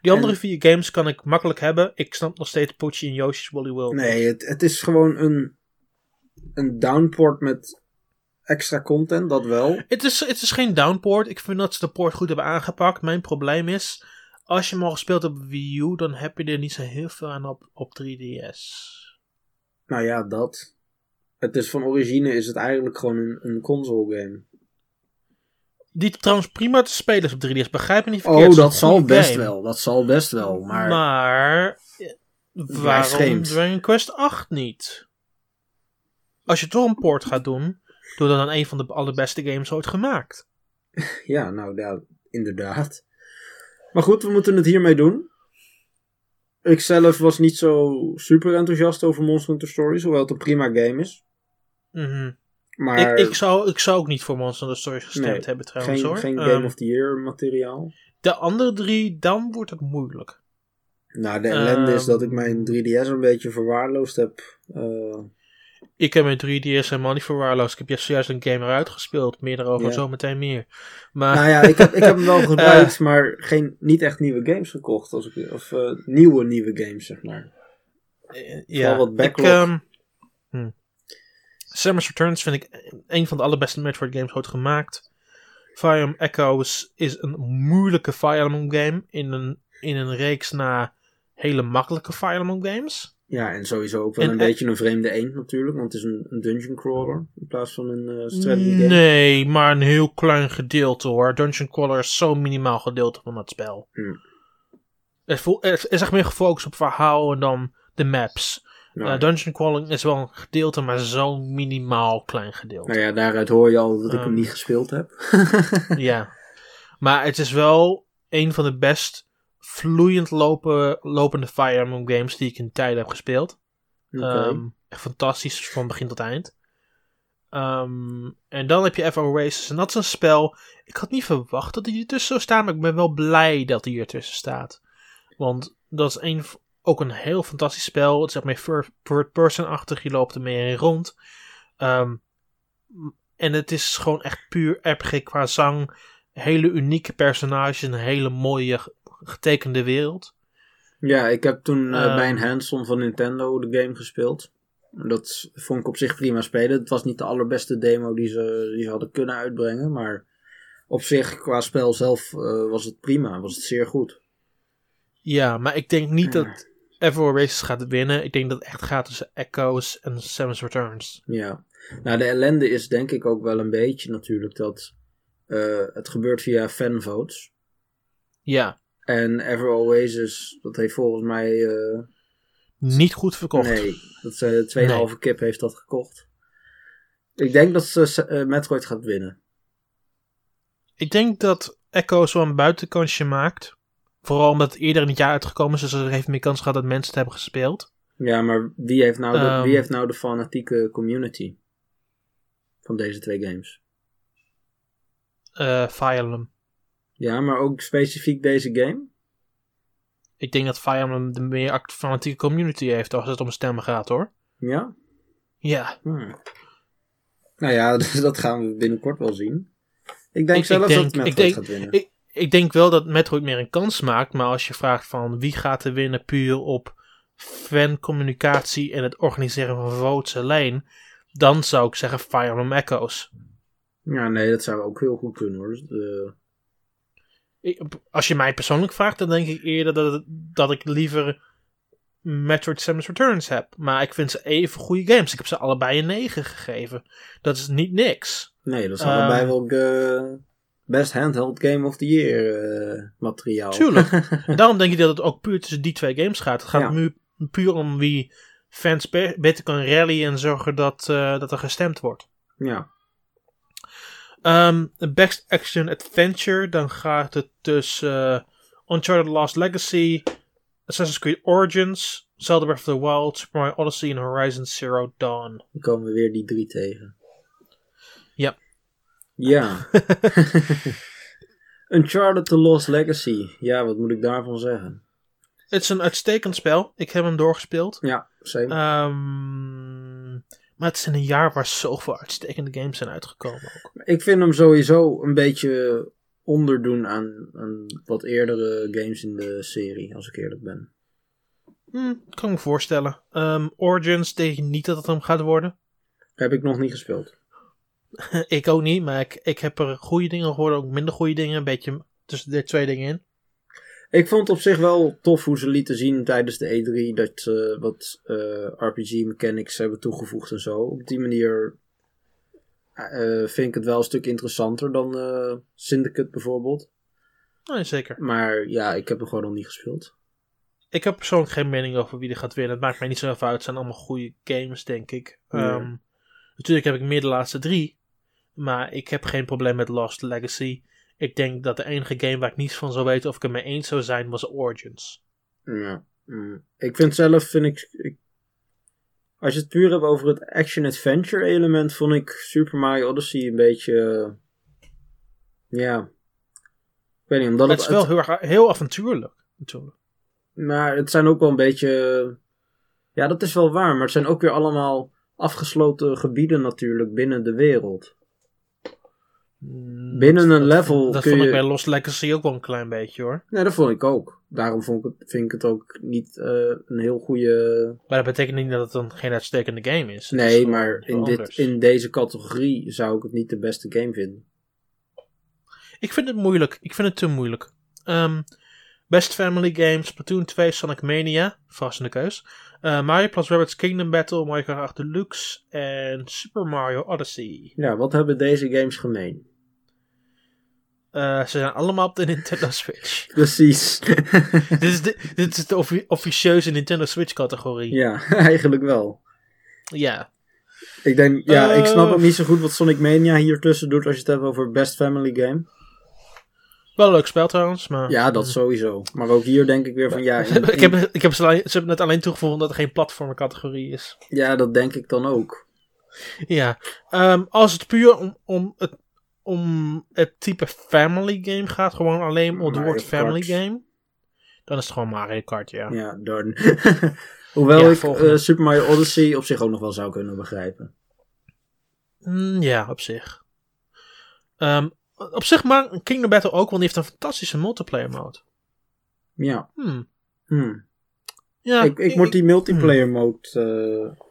Die andere en- vier games kan ik makkelijk hebben. Ik snap nog steeds Potje en Yoshi's Woolly World. Nee, het, het is gewoon een, een downport met extra content, dat wel. Het is, het is geen downport. Ik vind dat ze de port goed hebben aangepakt. Mijn probleem is, als je hem al gespeeld hebt op Wii U, dan heb je er niet zo heel veel aan op, op 3DS. Nou ja, dat. Het is van origine is het eigenlijk gewoon een, een console game. Die trouwens prima te spelen is op 3DS. Begrijp me niet verkeerd. Oh, het is dat zal best game. wel. Dat zal best wel. Maar, Maar, waarom. Dragon Quest 8 niet? Als je toch een port gaat doen, doe dan aan een van de allerbeste games ooit gemaakt. <laughs> ja, nou ja, inderdaad. Maar goed, we moeten het hiermee doen. Ik zelf was niet zo super enthousiast over Monster Hunter Stories, hoewel het een prima game is. Mhm. Maar Ik, ik, zou, ik zou ook niet voor Monster Hunter Stories gestemd Nee, hebben trouwens geen, hoor. geen Ehm, Game of the Year materiaal. De andere drie, dan wordt het moeilijk. Nou, de ellende is Ehm. dat ik mijn 3DS een beetje verwaarloosd heb. Eh, Ik heb mijn 3DS helemaal niet verwaarloosd. Ik heb juist een game eruit gespeeld. Meer daarover Ja. zo meteen meer. Maar nou ja, ik heb, ik heb hem wel <laughs> gebruikt, maar geen, niet echt nieuwe games gekocht. Als ik, of eh, nieuwe nieuwe games, zeg maar. eh, ja, wat ik, backlog. ehm, hm. Samus Returns vind ik een van de allerbeste Metroid games ooit gemaakt. Fire Emblem Echoes is een moeilijke Fire Emblem game. In een, in een reeks na hele makkelijke Fire Emblem games. Ja, en sowieso ook wel En- een beetje een vreemde eend natuurlijk, want het is een, een dungeon crawler in plaats van een eh strategy game. Nee, maar een heel klein gedeelte hoor. Dungeon Crawler is zo'n minimaal gedeelte van het spel. Hmm. Het, voel- het is echt meer gefocust op verhaal en dan de maps. Nou, dungeon Crawling is wel een gedeelte, maar zo'n minimaal klein gedeelte. nou ja, daaruit hoor je al dat ik hem Ehm. niet gespeeld heb. <laughs> <laughs> Ja. Maar het is wel een van de best vloeiend lopen, lopende Fire Emblem games die ik in tijden heb gespeeld. Ehm, echt fantastisch van begin tot eind. Ehm, en dan heb je Ever Oasis. En dat is een spel. Ik had niet verwacht dat hij ertussen zou staan. Maar ik ben wel blij dat hij ertussen staat. Want dat is een, ook een heel fantastisch spel. Het is echt meer third- third person-achtig. Je loopt er mee in rond. Ehm, en het is gewoon echt puur RPG qua zang. Hele unieke personages. Een hele mooie ge- getekende wereld. Ja, ik heb toen eh, Ehm. bij een hands-on van Nintendo de game gespeeld. Dat vond ik op zich prima spelen. Het was niet de allerbeste demo die ze, die ze hadden kunnen uitbrengen. Maar op zich, qua spel zelf, eh, was het prima. Was het zeer goed. Ja, maar ik denk niet Ja. dat Ever Races gaat winnen. Ik denk dat het echt gaat tussen Echoes en Samus Returns. Ja. Nou, de ellende is denk ik ook wel een beetje natuurlijk dat eh, het gebeurt via fanvotes. Ja, En Ever Oasis, dat heeft volgens mij... eh, niet goed verkocht. Nee, dat ze 2,5 kip heeft dat gekocht. Ik denk dat ze eh, Metroid gaat winnen. Ik denk dat Echoes wel een buitenkansje maakt. Vooral omdat het eerder in het jaar uitgekomen is. Dus er heeft meer kans gehad dat mensen het hebben gespeeld. Ja, maar wie heeft nou de, Ehm. wie heeft nou de fanatieke community van deze twee games? eh Fire Emblem. Ja, maar ook specifiek deze game? Ik denk dat Fire Emblem de meer fanatieke community heeft als het om stemmen gaat hoor. Ja? Ja. Hmm. Nou ja, <laughs> dat gaan we binnenkort wel zien. Ik denk Ik- ik zelf denk- dat ik Metroid denk- gaat winnen. Ik, ik denk wel dat Metroid meer een kans maakt, maar als je vraagt van wie gaat er winnen puur op fancommunicatie en het organiseren van votes alleen, dan zou ik zeggen Fire Emblem Echoes. Ja, nee, dat zou ook heel goed kunnen hoor. Dus, eh, Ik- als je mij persoonlijk vraagt, dan denk ik eerder dat, dat ik liever Metroid Samus Returns heb. Maar ik vind ze even goede games. Ik heb ze allebei een 9 gegeven. Dat is niet niks. nee, dat is Ehm. allebei wel eh, best handheld game of the year eh, materiaal. Tuurlijk. <laughs> Daarom denk ik dat het ook puur tussen die twee games gaat. Het gaat Ja. nu puur om wie fans be- beter kan rallyen en zorgen dat, eh, dat er gestemd wordt. ja. Ehm, Best Action Adventure, dan gaat het tussen eh, Uncharted Lost Legacy, Assassin's Creed Origins, Zelda Breath of the Wild, Super Mario Odyssey en Horizon Zero Dawn. Dan komen we weer die drie tegen. Ja. Ja. <laughs> Uncharted The Lost Legacy. Ja, wat moet ik daarvan zeggen? Het is een uitstekend spel. Ik heb hem doorgespeeld. Ja, same. Ehm, maar het is in een jaar waar zoveel uitstekende games zijn uitgekomen ook. Ik vind hem sowieso een beetje onderdoen aan, aan wat eerdere games in de serie, als ik eerlijk ben. Hm, kan ik me voorstellen. Ehm, Origins denk ik niet dat het hem gaat worden. Heb ik nog niet gespeeld. <laughs> ik ook niet, maar ik, ik heb er goede dingen gehoord, ook minder goede dingen. Een beetje tussen de twee dingen in. Ik vond het op zich wel tof hoe ze lieten zien tijdens de E3 dat ze wat eh, RPG mechanics hebben toegevoegd en zo. Op die manier eh, vind ik het wel een stuk interessanter dan eh, Syndicate bijvoorbeeld. Nee, zeker. Maar ja, ik heb hem gewoon nog niet gespeeld. Ik heb persoonlijk geen mening over wie er gaat winnen. Het maakt mij niet zo even uit. Het zijn allemaal goede games, denk ik. Ja. Ehm, natuurlijk heb ik meer de laatste drie. Maar ik heb geen probleem met Lost Legacy. Ik denk dat de enige game waar ik niets van zou weten of ik het mee eens zou zijn, was Origins. Ja. mm. Ik vind zelf, vind ik, ik- Als je het puur hebt over het action-adventure element, vond ik Super Mario Odyssey een beetje. eh, ja. Ik weet niet, omdat het het. is wel heel, erg- heel avontuurlijk, natuurlijk. Maar het zijn ook wel een beetje. Ja, dat is wel waar. Maar het zijn ook weer allemaal afgesloten gebieden natuurlijk binnen de wereld. Mm, Binnen een level Dat kun vond ik bij Lost Legacy ook wel een klein beetje hoor. Nee, dat vond ik ook. Daarom vond ik het, vind ik het ook niet eh, een heel goede. Maar dat betekent niet dat het dan geen uitstekende game is. Nee, maar in, dit, in deze categorie zou ik het niet de beste game vinden. Ik vind het moeilijk. Ik vind het te moeilijk. Ehm, Best Family Games, Splatoon 2, Sonic Mania, verrassende keus. Eh, Mario plus Rabbids Kingdom Battle, Mario Kart 8 Deluxe en Super Mario Odyssey. Ja, wat hebben deze games gemeen? Eh, ze zijn allemaal op de <laughs> Nintendo Switch. Precies. <laughs> dit, is de, dit is de offi- officieuze Nintendo Switch categorie. ja, <laughs> eigenlijk wel. Ja. Ik denk, ja, ik snap Eh, ook niet zo goed wat Sonic Mania hier tussen doet als je het hebt over Best Family Game. Wel een leuk spel trouwens, maar... Ja, dat sowieso. Maar ook hier denk ik weer van ja, in- ik heb, ik heb ze, alleen, ze hebben net alleen toegevoegd omdat er geen platformcategorie is. ja, dat denk ik dan ook. Ja, ehm, als het puur om, om, het, om het type family game gaat, gewoon alleen om het woord family game, dan is het gewoon Mario Kart, ja. Ja, dan. <laughs> Hoewel Ja, ik eh, Super Mario Odyssey op zich ook nog wel zou kunnen begrijpen. Mm, ja, op zich. Ehm, op zich maar Kingdom Battle ook, want die heeft een fantastische multiplayer mode. Ja. Hmm. Hmm. Ja, ik, ik moet die multiplayer mode. eh,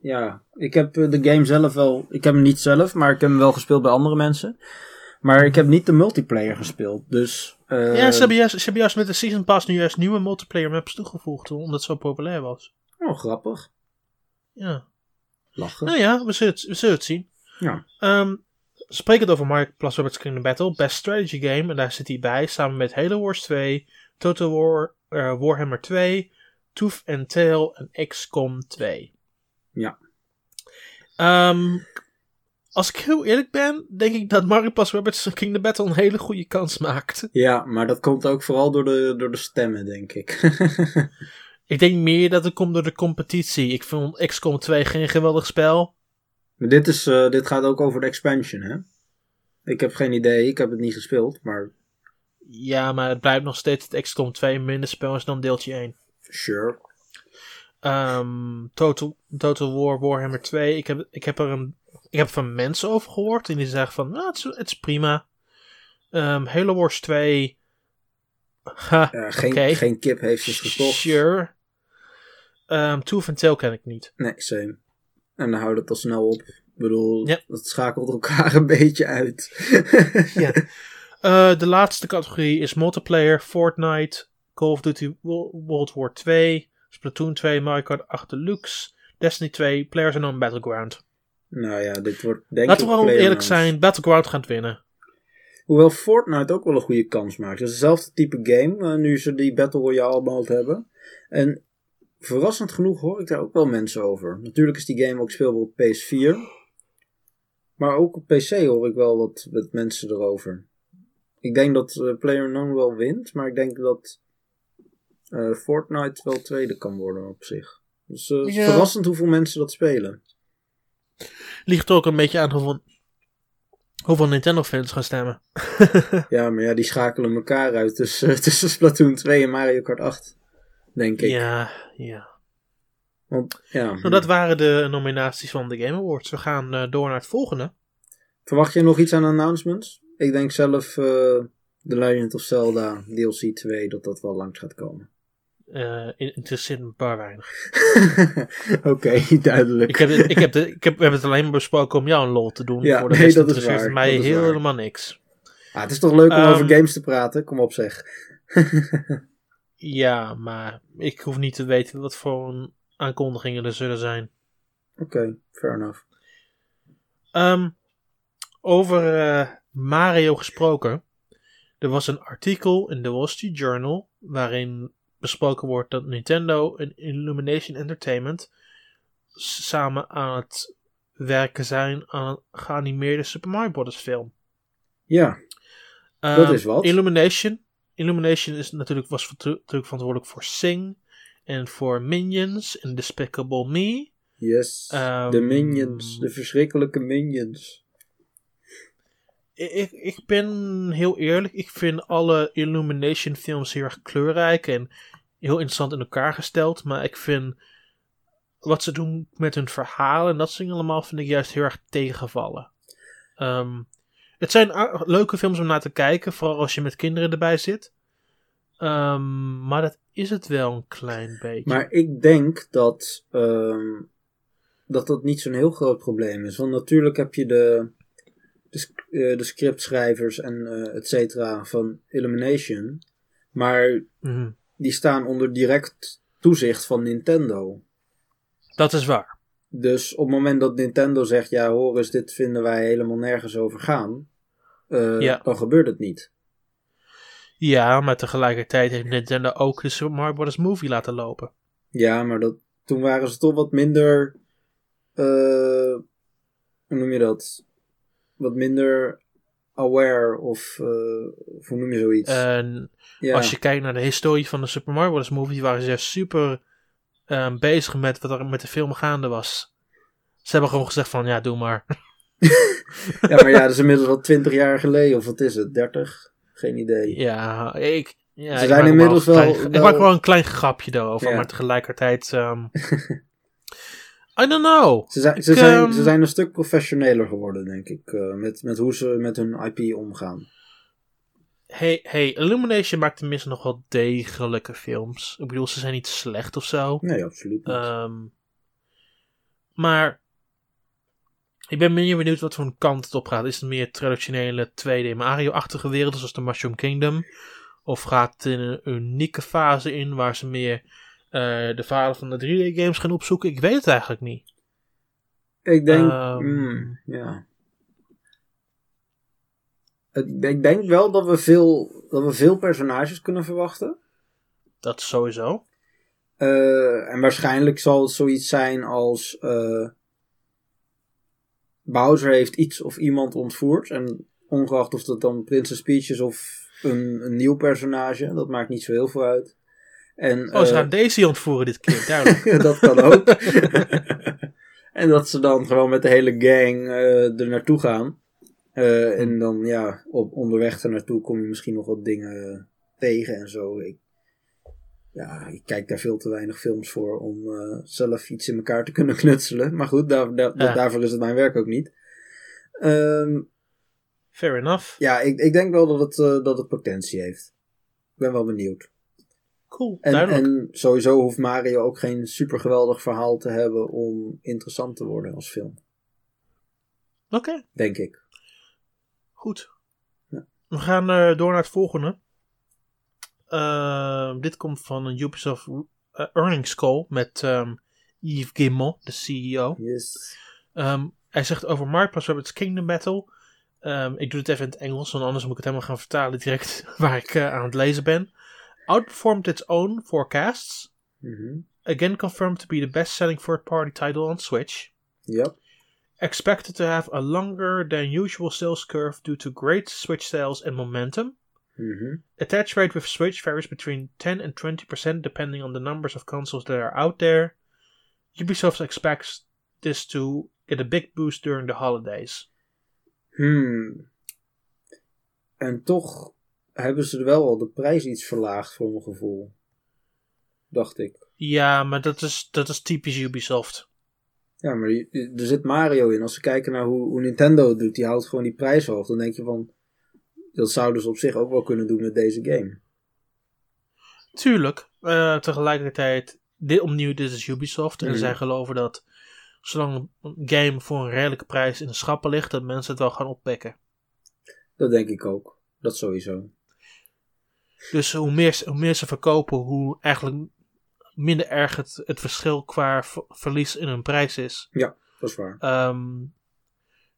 ja, ik heb eh, de game zelf wel. Ik heb hem niet zelf, maar ik heb hem wel gespeeld bij andere mensen. Maar ik heb niet de multiplayer gespeeld. Dus. eh, ja, ze hebben, juist, ze hebben juist met de Season Pass nu juist nieuwe multiplayer maps toegevoegd, omdat het zo populair was. Oh, grappig. Ja. Lachen. Nou ja, we zullen het, we zullen het zien. Ja. Spreek het over Mario Plus Rabbids Kingdom Battle, Best Strategy Game. En daar zit hij bij, samen met Halo Wars 2, Total War, eh, Warhammer 2, Tooth and Tail en XCOM 2. Ja. Ehm, als ik heel eerlijk ben, denk ik dat Mario Plus Rabbids Kingdom Battle een hele goede kans maakt. Ja, maar dat komt ook vooral door de, door de stemmen, denk ik. <laughs> Ik denk meer dat het komt door de competitie. Ik vond XCOM 2 geen geweldig spel. maar dit, is, eh, dit gaat ook over de expansion, hè? Ik heb geen idee, ik heb het niet gespeeld, maar. Ja, maar het blijft nog steeds het XCOM 2 minder spel is dan deeltje 1. Sure. Ehm, Total, Total War Warhammer 2. Ik heb, ik heb er een. Ik heb van mensen over gehoord. En die zeggen van. Nou, het, is, het is prima. Ehm, Halo Wars 2. Ha, Ja, geen, Oké. geen kip heeft het gekocht. Sure. Um, Tooth and Tail ken ik niet. Nee, same. En dan houdt het al snel op. Ik bedoel, Ja. dat schakelt elkaar <laughs> een beetje uit. Ja. Eh, de laatste categorie is multiplayer, Fortnite, Call of Duty Wo- World War 2, Splatoon 2, Mario Kart 8 Deluxe, Destiny 2, PlayerUnknown Battleground. nou ja, dit wordt denk Laten ik we gewoon eerlijk zijn, Battleground gaat winnen. Hoewel Fortnite ook wel een goede kans maakt. Het is hetzelfde type game, eh, nu ze die Battle Royale mode hebben. En verrassend genoeg hoor ik daar ook wel mensen over. Natuurlijk is die game ook speelbaar op PS4. Maar ook op PC hoor ik wel wat, wat mensen erover. Ik denk dat uh, PlayerUnknown wel wint, maar ik denk dat eh, Fortnite wel tweede kan worden op zich. Dus eh, Ja. verrassend hoeveel mensen dat spelen. Ligt ook een beetje aan hoeveel, hoeveel Nintendo fans gaan stemmen. <laughs> Ja, maar ja, die schakelen elkaar uit tussen, <laughs> tussen Splatoon 2 en Mario Kart 8. Denk ik. Ja, ja. Want, ja. Nou, dat waren de nominaties van de Game Awards. We gaan eh, door naar het volgende. Verwacht je nog iets aan announcements? Ik denk zelf eh The Legend of Zelda DLC 2 dat dat wel langs gaat komen. Eh interesseert me een paar weinig. <laughs> Oké, duidelijk. Ik heb, het- ik, heb de, ik heb, we hebben het alleen maar besproken om jou een lol te doen. Ja, Voor de nee, rest dat is waar, mij dat is waar. helemaal niks. Ah, het is toch leuk om Ehm, over games te praten? Kom op zeg. <laughs> Ja, maar ik hoef niet te weten wat voor aankondigingen er zullen zijn. Oké, fair enough. Ehm, over eh, Mario gesproken. Er was een artikel in de Wall Street Journal waarin besproken wordt dat Nintendo en Illumination Entertainment samen aan het werken zijn aan een geanimeerde Super Mario Bros. film. Ja, Dat Ehm, is wat. Illumination. Illumination is natuurlijk, was natuurlijk verantwoordelijk voor Sing en voor Minions en Despicable Me. yes. Ehm, de minions, de verschrikkelijke minions. Ik, ik, ben heel eerlijk, ik vind alle Illumination films heel erg kleurrijk en heel interessant in elkaar gesteld. Maar ik vind wat ze doen met hun verhaal en dat soort allemaal vind ik juist heel erg tegenvallen. Ehm, het zijn leuke films om naar te kijken, vooral als je met kinderen erbij zit. Ehm, maar dat is het wel een klein beetje. Maar ik denk dat, ehm, dat dat niet zo'n heel groot probleem is. Want natuurlijk heb je de, de, eh, de scriptschrijvers en eh et cetera van Illumination. Maar Mhm, die staan onder direct toezicht van Nintendo. Dat is waar. Dus op het moment dat Nintendo zegt: Ja, hoor eens, dit vinden wij helemaal nergens over gaan. eh, Ja. Dan gebeurt het niet. Ja, maar tegelijkertijd heeft Nintendo ook de Super Mario Bros. Movie laten lopen. Ja, maar dat, toen waren ze toch wat minder. eh, hoe noem je dat? Wat minder aware of. eh, of hoe noem je zoiets? En ja. als je kijkt naar de historie van de Super Mario Bros. movie, waren ze super ehm, bezig met wat er met de film gaande was. Ze hebben gewoon gezegd van, ja, doe maar. <laughs> ja, maar ja, dat is inmiddels al 20 jaar geleden, of wat is het? 30? Geen idee. Ja, ik... Ja, Ze ik zijn inmiddels wel... klein- Ik maak wel een klein grapje daarover, Ja. maar tegelijkertijd... ehm, <laughs> I don't know. Ze zijn, ze, Ik, zijn, ehm, ze zijn een stuk professioneler geworden, denk ik. eh, met, met hoe ze met hun IP omgaan. Hey, hey, Illumination maakt tenminste nog wel degelijke films. Ik bedoel, ze zijn niet slecht of zo. Nee, absoluut niet. Ehm, maar ik ben meer benieuwd wat voor een kant het op gaat. Is het meer traditionele 2D Mario-achtige werelden zoals de Mushroom Kingdom? Of gaat het in een unieke fase in waar ze meer de verhalen van de 3D-games gaan opzoeken? Ik weet het eigenlijk niet. ik denk. ehm, mm, ja. Ik denk wel dat we, veel, dat we veel personages kunnen verwachten. Dat sowieso. Eh, en waarschijnlijk zal het zoiets zijn als. eh, Bowser heeft iets of iemand ontvoerd. En ongeacht of dat dan Princess Peach is of een, een nieuw personage, dat maakt niet zo heel veel uit. En, Oh, ze eh, gaan Daisy ontvoeren dit keer, duidelijk. <laughs> dat kan ook. <laughs> en dat ze dan gewoon met de hele gang eh, er naartoe gaan. Eh, en dan ja, op onderweg er naartoe kom je misschien nog wat dingen tegen en zo. Ik, ja, ik kijk daar veel te weinig films voor om zelf iets in elkaar te kunnen <laughs> knutselen. Maar goed, daar, daar, Ja. daarvoor is het mijn werk ook niet. Ehm, Fair enough. ja, ik, ik denk wel dat het, dat het potentie heeft. Ik ben wel benieuwd. Cool, En, duidelijk. en sowieso hoeft Mario ook geen super geweldig verhaal te hebben om interessant te worden als film. Oké, Denk ik. goed. Ja. We gaan eh, door naar het volgende. Ehm, dit komt van een Ubisoft eh, earnings call met ehm, Yves Guillemot, de CEO. Yes. Ehm, hij zegt over Plus Rabbids Kingdom Battle. Ik doe het even in het Engels, want anders moet ik het helemaal gaan vertalen direct <laughs> waar ik eh, aan het lezen ben. Outperformed its own forecasts. Mhm. Again confirmed to be the best-selling third-party title on Switch. Ja. Expected to have a longer than usual sales curve due to great Switch sales and momentum. Mhm. Attach rate with Switch varies between 10 and 20% depending on the numbers of consoles that are out there. Ubisoft expects this to get a big boost during the holidays. Hmm. En toch hebben ze wel al de prijs iets verlaagd voor mijn gevoel. Dacht ik. Ja, maar dat is, dat is typisch Ubisoft. Ja, maar er zit Mario in. Als we kijken naar hoe, hoe Nintendo het doet, die houdt gewoon die prijs hoog. Dan denk je van, dat zouden ze op zich ook wel kunnen doen met deze game. Tuurlijk, eh, tegelijkertijd, dit, opnieuw, dit is Ubisoft. En Mhm. zij geloven dat zolang een game voor een redelijke prijs in de schappen ligt, dat mensen het wel gaan oppikken. Dat denk ik ook. Dat sowieso. Dus hoe meer, hoe meer ze verkopen, hoe eigenlijk minder erg het, het verschil qua ver- verlies in hun prijs is. Dat is waar. Ehm,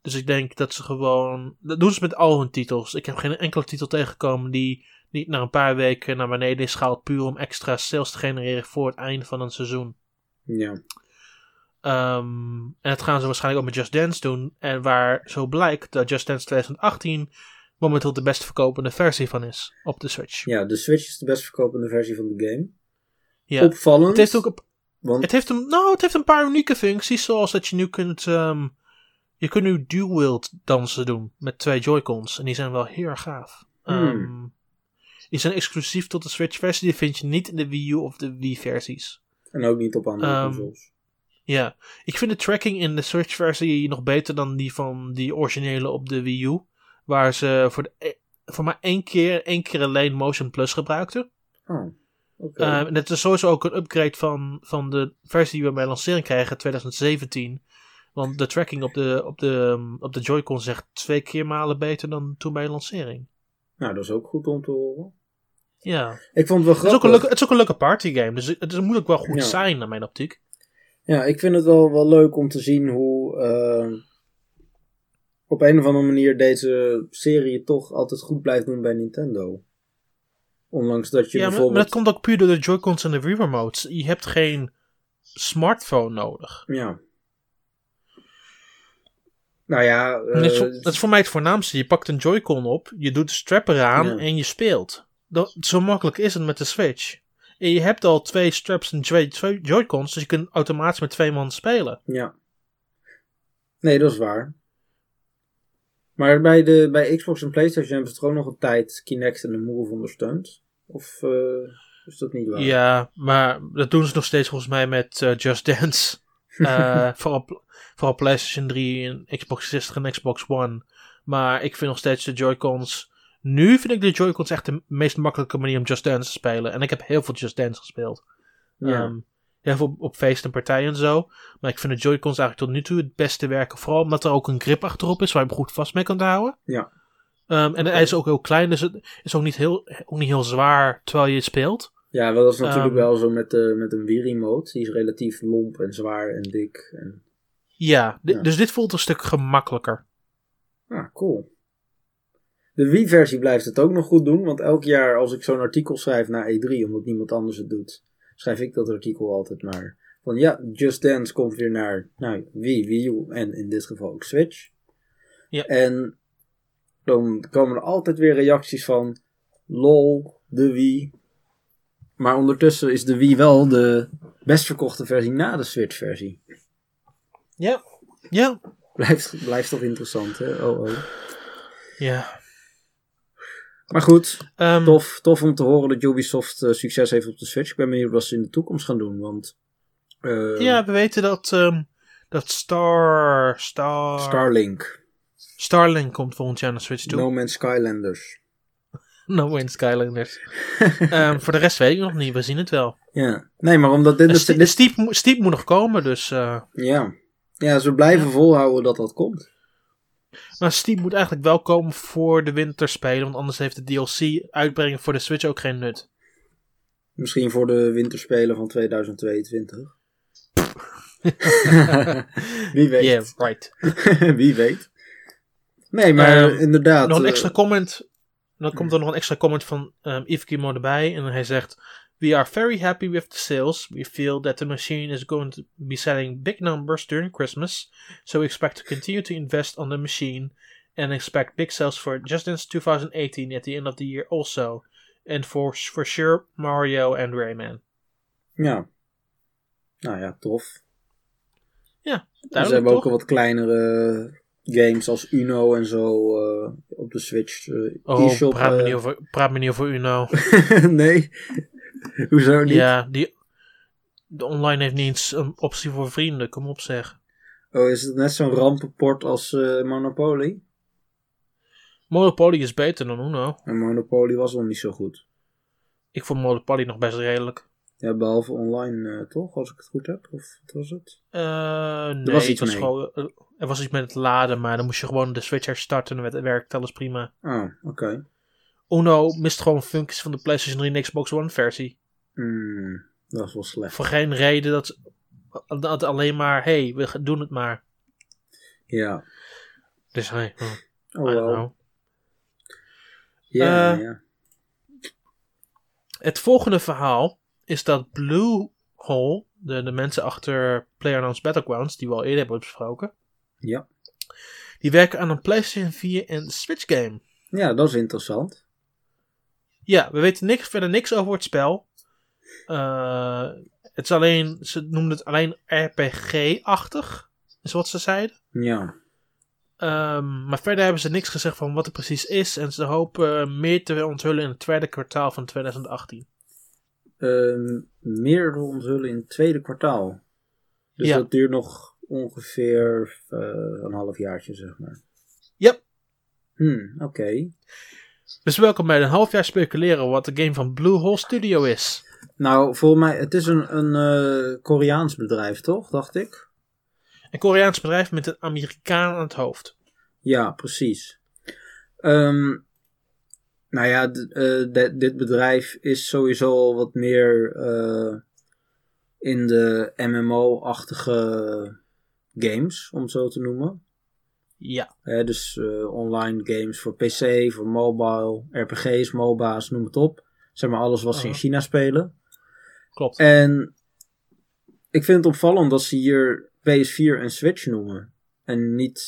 dus ik denk dat ze gewoon. Dat doen ze met al hun titels. Ik heb geen enkele titel tegengekomen die niet na een paar weken naar beneden is gehaald. puur om extra sales te genereren voor het einde van een seizoen. Ja. Ehm, en dat gaan ze waarschijnlijk ook met Just Dance doen. En waar zo blijkt dat Just Dance 2018 momenteel de best verkopende versie van is op de Switch. ja, de Switch is de best verkopende versie van de game. Ja. Opvallend. Het heeft ook een want, Het heeft, een, nou, het heeft een paar unieke functies, zoals dat je nu kunt, ehm, je kunt nu dual-wield dansen doen met twee Joy-Cons. En die zijn wel heel erg gaaf. Hmm. Ehm, die zijn exclusief tot de Switch-versie, die vind je niet in de Wii U of de Wii-versies. en ook niet op andere Ehm, consoles. Ja, ik vind de tracking in de Switch-versie nog beter dan die van die originele op de Wii U. Waar ze voor, de, e- voor maar één keer, één keer alleen Motion Plus gebruikten. Oh, oké. Uh, en het is sowieso ook een upgrade van, van de versie die we bij lancering krijgen, 2017. Want de tracking op de, op de, um, op de Joy-Con is echt twee keer malen beter dan toen bij lancering. nou, dat is ook goed om te horen. Ja. Ik vond het wel Het is, ook grappig. een leuke, het is ook een leuke partygame, dus het, moet ook wel goed Ja. zijn naar mijn optiek. Ja, ik vind het wel, wel leuk om te zien hoe eh, op een of andere manier deze serie toch altijd goed blijft doen bij Nintendo. Ondanks dat je Ja, maar, maar bijvoorbeeld... dat komt ook puur door de Joy-Cons en de Wii Remotes. Je hebt geen smartphone nodig. Ja. Nou ja... En dat, is, eh, voor- dat is voor mij het voornaamste. Je pakt een Joy-Con op, je doet de strap eraan Ja. en je speelt. Dat, zo makkelijk is het met de Switch. En je hebt al twee straps en twee, twee Joy-Cons, dus je kunt automatisch met twee man spelen. Ja. Nee, dat is waar. Maar bij, de, bij Xbox en PlayStation hebben ze toch ook nog een tijd Kinect en de Move ondersteund? Of eh, is dat niet waar? Ja, maar dat doen ze nog steeds volgens mij met eh, Just Dance. <laughs> Eh, vooral, vooral PlayStation 3 en Xbox 60 en Xbox One. Maar ik vind nog steeds de Joy-Cons. Nu vind ik de Joy-Cons echt de meest makkelijke manier om Just Dance te spelen. En ik heb heel veel Just Dance gespeeld. Ja. Ehm, heel veel op, op feesten en partijen en zo. Maar ik vind de Joy-Cons eigenlijk tot nu toe het beste werken. Vooral omdat er ook een grip achterop is waar je hem goed vast mee kan houden. Ja. Ehm, en hij is ook heel klein, dus het is ook niet heel, ook niet heel zwaar terwijl je het speelt. Ja, wel, dat is natuurlijk Ehm, wel zo met, de, met een Wii Remote. Die is relatief lomp en zwaar en dik. En... Ja. dus dit voelt een stuk gemakkelijker. Ah, cool. De Wii-versie blijft het ook nog goed doen. Want elk jaar als ik zo'n artikel schrijf naar E3, omdat niemand anders het doet, schrijf ik dat artikel altijd maar. Van ja, Just Dance komt weer naar nou, Wii, Wii U en in dit geval ook Switch. Ja. En dan komen er altijd weer reacties van lol, de Wii. Maar ondertussen is de Wii wel de best verkochte versie na de Switch-versie. Ja. Ja. Blijft, blijft toch interessant, hè? Oh, oh. Ja. Maar goed, Ehm, tof, tof om te horen dat Ubisoft eh, succes heeft op de Switch. Ik ben benieuwd wat ze in de toekomst gaan doen, want... eh, Ja, we weten dat, ehm, dat Star, Star, Starlink, Starlink komt volgend jaar naar Switch toe. No Man's Skylanders. <laughs> No Man's Skylanders. Ehm, voor de rest weet ik nog niet, we zien het wel. Ja, nee, maar omdat dit... En dit- Ste- dit- Steep, Steep moet nog komen, dus... eh, ja. ja, ze blijven volhouden dat dat komt. Maar Steep moet eigenlijk wel komen voor de winterspelen, want anders heeft de DLC uitbrengen voor de Switch ook geen nut. Misschien voor de winterspelen van 2022. <laughs> Wie weet. Yeah, right. <laughs> Wie weet. Nee, maar Ehm, inderdaad. nog een eh, extra comment. Dan komt er nog een extra comment van um, Yves Guillemot erbij. En hij zegt: We are very happy with the sales. We feel that the machine is going to be selling big numbers during Christmas. So we expect to continue to invest on the machine. And expect big sales for Just Dance 2018 at the end of the year also. And for, for sure Mario and Rayman. Ja. Nou ja, tof. En ze Duidelijk, hebben ook toch? al wat kleinere games als Uno en zo eh, op de Switch. eh, Oh, eShop, praat, me eh, niet over, praat me niet over Uno. <laughs> nee. <laughs> Hoezo niet? ja, die, de online heeft niet eens een optie voor vrienden. Kom op zeg. Oh, is het net zo'n rampenport als eh, Monopoly? Monopoly is beter dan Uno. En Monopoly was nog niet zo goed. Ik vond Monopoly nog best redelijk. Ja, behalve online eh, toch, als ik het goed heb? Of wat was het? Eh nee, was iets het was gewoon, eh, er was iets met het laden, maar dan moest je gewoon de Switch herstarten en het werkte alles prima. Oh, oké. Uno mist gewoon functies van de PlayStation 3 en Xbox One versie. Hmm, dat is wel slecht. Voor geen reden dat, dat alleen maar, hey, we doen het maar. Ja. Dus hey, oh, Oh wel. Ja, Eh, ja. Het volgende verhaal is dat Bluehole, de, de mensen achter PlayerUnknown's Battlegrounds, die we al eerder hebben besproken, Ja. die werken aan een PlayStation 4 en Switch game. Ja, dat is interessant. Ja, we weten niks, verder niks over het spel. Eh, het is alleen, ze noemden het alleen RPG-achtig, is wat ze zeiden. Ja. Ehm, maar verder hebben ze niks gezegd van wat het precies is. En ze hopen meer te onthullen in het tweede kwartaal van 2018. Ehm, meer te onthullen in het tweede kwartaal. Dus Ja. dat duurt nog ongeveer eh, een half jaartje, zeg maar. Yep. Hmm, oké. Dus welkom bij een half jaar speculeren wat de game van Bluehole Studio is. Nou, volgens mij, het is een, een eh, Koreaans bedrijf, toch? Dacht ik. Een Koreaans bedrijf met een Amerikaan aan het hoofd. Ja, precies. Ehm, nou ja, eh, dit bedrijf is sowieso al wat meer eh, in de MMO-achtige games, om het zo te noemen. Ja, Hè, dus eh, online games voor PC, voor mobile, RPG's, MOBA's, noem het op. Zeg maar alles wat ze in Uh-huh. China spelen. klopt. En ik vind het opvallend dat ze hier PS4 en Switch noemen. En niet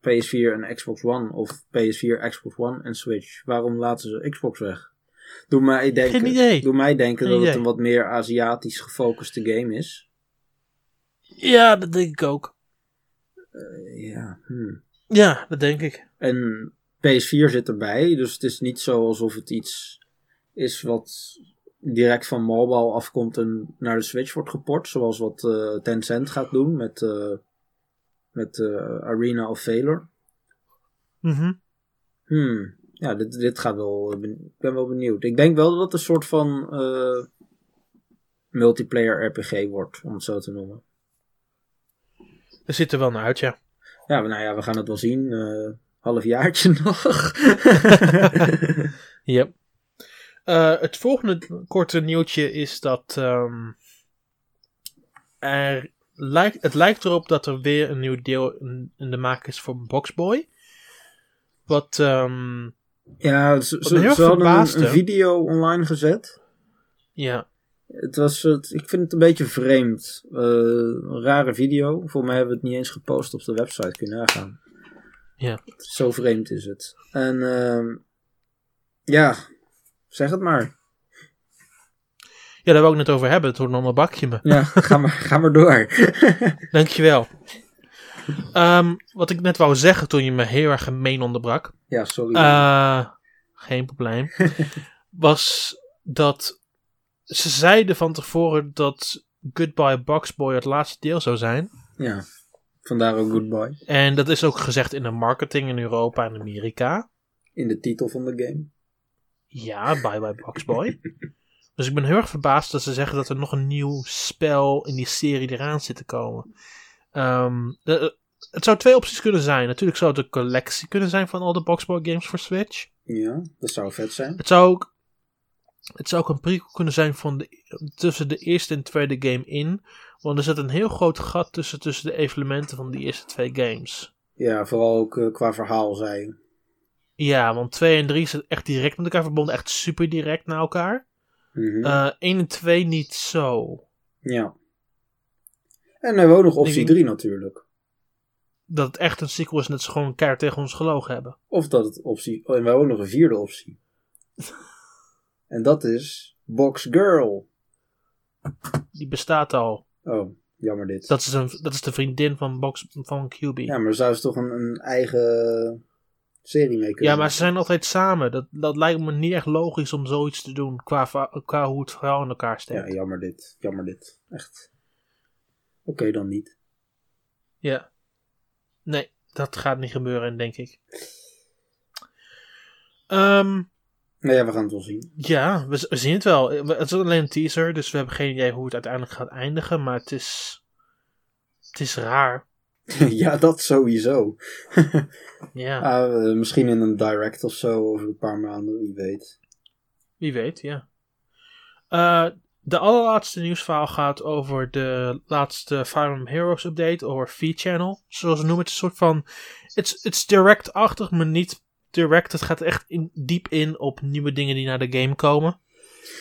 PS4 en Xbox One of PS4, Xbox One en Switch. Waarom laten ze Xbox weg? Doe mij denken, Geen idee. Doe mij denken Geen dat het een wat meer Aziatisch gefocuste game is. Ja, dat denk ik ook. Eh, ja, hmm. Ja, dat denk ik. En PS4 zit erbij, dus het is niet zo alsof het iets is wat direct van mobile afkomt en naar de Switch wordt geport. Zoals wat eh, Tencent gaat doen met, eh, met Arena of Valor. Mhm. Hmm. Ja, dit, dit gaat wel. Ik ben wel benieuwd. Ik denk wel dat het een soort van multiplayer RPG wordt, om het zo te noemen. Dat ziet er wel naar uit, ja. Ja, nou ja, we gaan het wel zien. eh halfjaartje <laughs> nog. <laughs> Yep. Eh, het volgende korte nieuwtje is dat ehm, er lijkt, het lijkt erop dat er weer een nieuw deel in, in de maak is voor Boxboy. Wat, ehm, Ja, ze, hadden een, verbaasde. een video online gezet. ja, Het was, het, ik vind het een beetje vreemd. Eh, een rare video. Volgens mij hebben we het niet eens gepost op de website. Kun je nagaan. Ja. Zo vreemd is het. En ehm, ja, zeg het maar. ja, daar wil ik het net over hebben. Het wordt nog een bakje me. Ja, ga maar, ga maar door. <laughs> Dankjewel. Ehm, wat ik net wou zeggen toen je me heel erg gemeen onderbrak. Ja, sorry. eh, geen probleem. <laughs> was dat ze zeiden van tevoren dat Goodbye Boxboy het laatste deel zou zijn. ja, vandaar ook Goodbye. En dat is ook gezegd in de marketing in Europa en Amerika. In de titel van de game. Ja, Bye Bye Boxboy. <laughs> dus ik ben heel erg verbaasd dat ze zeggen dat er nog een nieuw spel in die serie eraan zit te komen. Ehm, de- het zou twee opties kunnen zijn. Natuurlijk zou het een collectie kunnen zijn van al de Boxboy games voor Switch. Ja, dat zou vet zijn. Het zou ook, het zou ook een prequel kunnen zijn van de, tussen de eerste en tweede game in. Want er zit een heel groot gat tussen, tussen de evenementen van die eerste twee games. Ja, vooral ook eh, qua verhaal, zei je. Ja, want 2 en 3 zitten echt direct met elkaar verbonden. Echt super direct naar elkaar. Eh 1 en 2 niet zo. Ja. En we hebben ook nog optie Ik- 3 natuurlijk. Dat het echt een sequel is en dat ze gewoon keihard tegen ons gelogen hebben. Of dat het optie... Oh, en we hebben ook nog een vierde optie. <laughs> en dat is Box Girl. Die bestaat al. Oh, jammer dit. Dat is, een, dat is de vriendin van, Box, van QB. Ja, maar zou ze toch een, een eigen serie mee kunnen Ja, maar ze zijn altijd samen. Dat, dat lijkt me niet echt logisch om zoiets te doen qua, qua hoe het verhaal in elkaar Ja, steekt. jammer dit. Jammer dit. Echt. Oké, dan niet. Ja. Nee, dat gaat niet gebeuren, denk ik. Ehm, Nou ja, we gaan het wel zien. ja, we, we zien het wel. Het is alleen een teaser, dus we hebben geen idee hoe het uiteindelijk gaat eindigen. Maar het is. Het is raar. <laughs> ja, dat sowieso. <laughs> Ja, Ah, misschien in een direct of zo over een paar maanden, wie weet. wie weet, ja. Eh, de allerlaatste nieuwsverhaal gaat over de laatste Fire Emblem Heroes update, over V-Channel. Zoals ze noemen, het is een soort van. It's, it's direct-achtig, maar niet direct. Het gaat echt in, diep in op nieuwe dingen die naar de game komen.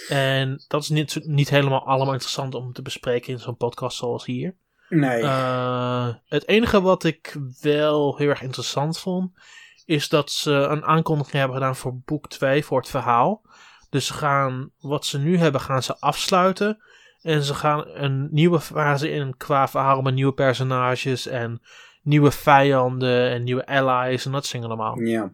En dat is niet, niet helemaal allemaal interessant om te bespreken in zo'n podcast zoals hier. Nee. Eh, het enige wat ik wel heel erg interessant vond, is dat ze een aankondiging hebben gedaan voor boek 2, voor het verhaal. Dus ze gaan, wat ze nu hebben, gaan ze afsluiten. En ze gaan een nieuwe fase in qua verhaal met nieuwe personages en nieuwe vijanden en nieuwe allies en dat dingen allemaal. ja.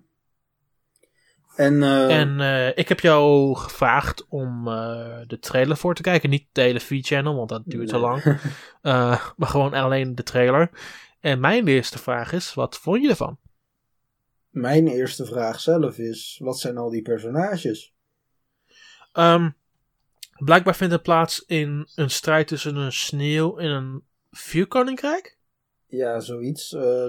En, eh, En eh, ik heb jou gevraagd om eh, de trailer voor te kijken. Niet de hele V-channel, want dat duurt te Nee. lang. <laughs> Maar gewoon alleen de trailer. En mijn eerste vraag is, wat vond je ervan? mijn eerste vraag zelf is, wat zijn al die personages? Ehm, blijkbaar vindt het plaats in een strijd tussen een sneeuw en een vuurkoninkrijk. Ja, zoiets. eh,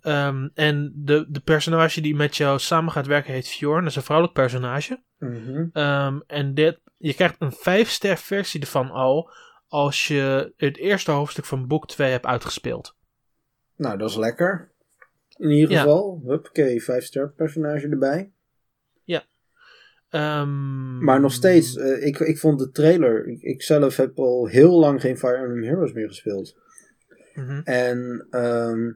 Ehm, en de, de personage die met jou samen gaat werken heet Fjorn. Dat is een vrouwelijk personage. mhm. Ehm, en dit, je krijgt een 5-ster versie ervan al als je het eerste hoofdstuk van boek 2 hebt uitgespeeld. Nou, dat is lekker. In ieder Ja. geval, huppakee, 5 ster personage erbij. Ehm, Maar nog steeds, eh, ik, ik vond de trailer, ik, ik zelf heb al heel lang geen Fire Emblem Heroes meer gespeeld. Mhm. En ehm,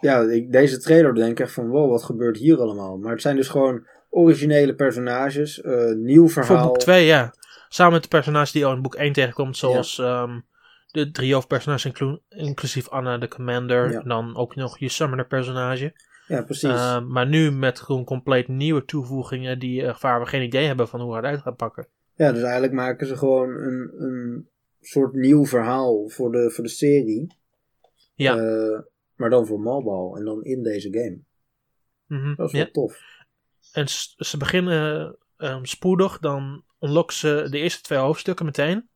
ja, ik, deze trailer denk ik echt van wow, wat gebeurt hier allemaal? Maar het zijn dus gewoon originele personages, eh, nieuw Voor verhaal. boek 2, ja. Samen met de personages die al in boek 1 tegenkomt, zoals ehm, de drie hoofdpersonages, inclu- inclusief Anna de Commander. Ja. En dan ook nog je Summoner personage. Ja, precies. Ehm, maar nu met gewoon compleet nieuwe toevoegingen die, eh, waar we geen idee hebben van hoe het uit gaat pakken. ja, dus eigenlijk maken ze gewoon een, een soort nieuw verhaal voor de, voor de serie. Ja. Eh, maar dan voor mobile en dan in deze game. Mhm, Dat is wel ja. tof. En ze beginnen ehm, spoedig, dan unlocken ze de eerste twee hoofdstukken meteen.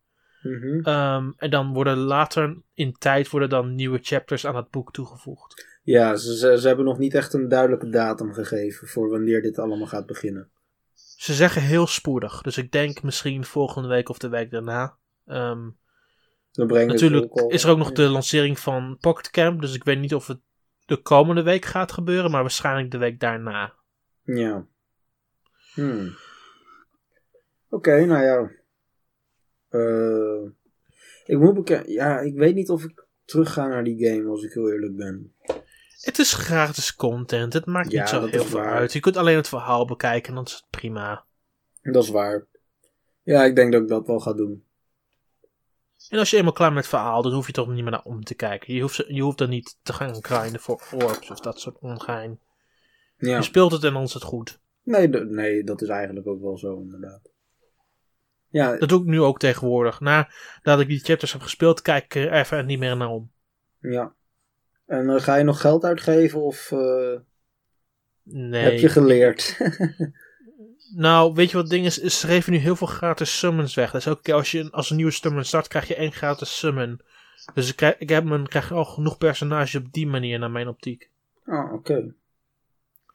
Mhm. Ehm, en dan worden later in tijd worden dan nieuwe chapters aan het boek toegevoegd. Ja, ze, ze, ze hebben nog niet echt een duidelijke datum gegeven voor wanneer dit allemaal gaat beginnen. Ze zeggen heel spoedig, dus ik denk misschien volgende week of de week daarna. Ze natuurlijk is er ook nog de lancering van Pocket Camp, dus ik weet niet of het de komende week gaat gebeuren, maar waarschijnlijk de week daarna. Ja. Hmm. Oké, nou ja. Eh, ik moet bekennen, ja, ik weet niet of ik terug ga naar die game, als ik heel eerlijk ben. Het is gratis content, het maakt Ja, niet zo heel veel waar. uit. Je kunt alleen het verhaal bekijken en dan is het prima. Dat is waar. Ja, ik denk dat ik dat wel ga doen. En als je eenmaal klaar met het verhaal, dan hoef je toch niet meer naar om te kijken. Je hoeft, je hoeft er niet te gaan grinden voor orbs of dat soort ongein. Ja. Je speelt het en dan is het goed. Nee, nee, dat is eigenlijk ook wel zo, inderdaad. Ja, Dat doe ik nu ook tegenwoordig. Nadat ik die chapters heb gespeeld, kijk ik er even niet meer naar om. ja. En eh, ga je nog geld uitgeven of eh, Nee. heb je geleerd? <laughs> Nou, weet je wat het ding is? Ze geven nu heel veel gratis summons weg. Dus elke keer als je als een nieuwe summon start, krijg je één gratis summon. Dus ik krijg, ik heb krijg al genoeg personages op die manier naar mijn optiek. Ah, oké.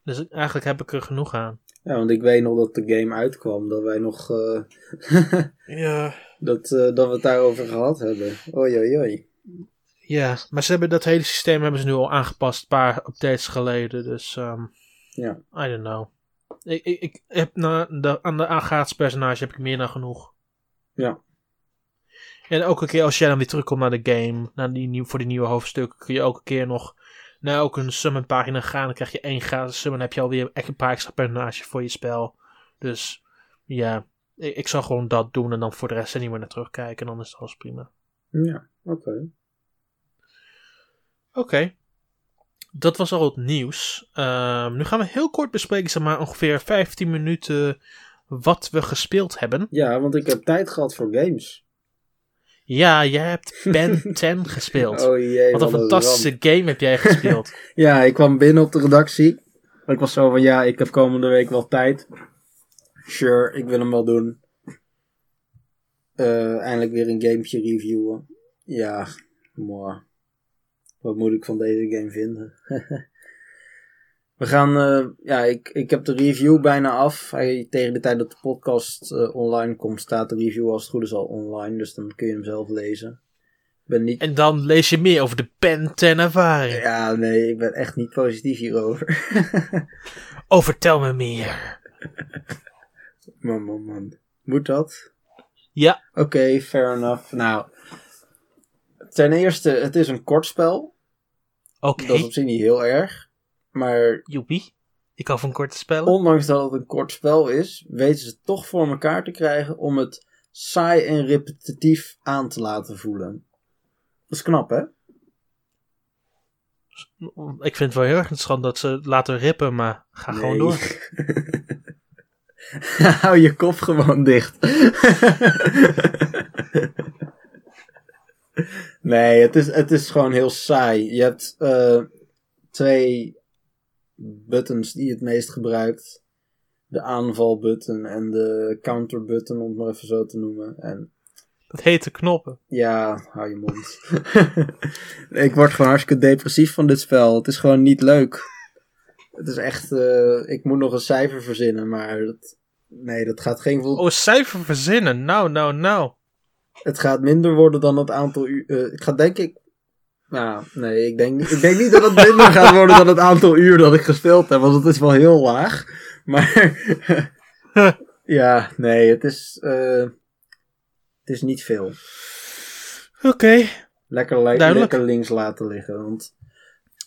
Dus eigenlijk heb ik er genoeg aan. Ja, want ik weet nog dat de game uitkwam, dat wij nog, eh, <laughs> Ja. dat, eh, dat we het daarover gehad hebben. Oei, oei. Ja, maar ze hebben dat hele systeem hebben ze nu al aangepast, een paar updates geleden. Dus, ehm Ja. I don't know. Ik, ik, ik heb na de, aan de aan gratis personage heb ik meer dan genoeg. Ja. En elke keer als jij dan weer terugkomt naar de game, naar die nieuw, voor die nieuwe hoofdstukken, kun je elke keer nog naar ook een summon pagina gaan. Dan krijg je één gratis summon, dan heb je alweer echt een paar extra personages voor je spel. Dus ja, ik, ik zal gewoon dat doen en dan voor de rest er niet meer naar terugkijken. En dan is het alles prima. Ja, oké. Oké. Dat was al het nieuws. Ehm, nu gaan we heel kort bespreken, zeg maar ongeveer 15 minuten, wat we gespeeld hebben. Ja, want ik heb tijd gehad voor games. Ja, jij hebt Ben 10 <laughs> gespeeld. Oh jee, wat een ramp. fantastische game heb jij gespeeld. <laughs> Ja, ik kwam binnen op de redactie. Ik was zo van, ja, ik heb komende week wel tijd. Sure, ik wil hem wel doen. Eh, eindelijk weer een gamepje reviewen. Ja, mooi. Wat moet ik van deze game vinden? <laughs> We gaan, eh, ja, ik, ik heb de review bijna af. Hij, tegen de tijd dat de podcast eh, online komt, staat de review als het goed is al online. Dus dan kun je hem zelf lezen. Ben niet en dan lees je meer over de Ben 10 ervaring. ja, nee, ik ben echt niet positief hierover. <laughs> Oh, vertel me meer. man, man, man. Moet dat? Ja, Oké, fair enough. Nou, ten eerste, het is een kort spel. Oké. Dat is op zich niet heel erg. Maar Joepie. Ik hou van korte spellen. ondanks dat het een kort spel is, weten ze toch voor elkaar te krijgen om het saai en repetitief aan te laten voelen. Dat is knap, hè? Ik vind het wel heel erg interessant dat ze het laten rippen, maar ga gewoon door. <laughs> Hou je kop gewoon dicht. <laughs> nee, het is, het is gewoon heel saai. Je hebt eh, twee buttons die je het meest gebruikt. De aanvalbutton en de counterbutton, om het maar even zo te noemen. En Dat heet de knoppen. ja, hou je mond. <laughs> ik word gewoon hartstikke depressief van dit spel. Het is gewoon niet leuk. Het is echt... eh, ik moet nog een cijfer verzinnen, maar... Dat, nee, dat gaat geen... Oh, cijfer verzinnen. Nou, nou, nou. Het gaat minder worden dan het aantal uur... eh, ik ga denk ik... Nou, nee, ik denk, niet- ik denk niet dat het minder gaat worden dan het aantal uur dat ik gespeeld heb. Want het is wel heel laag. Maar... <laughs> ja, nee, het is... eh, het is niet veel. Oké. Lekker, lekker links laten liggen. Want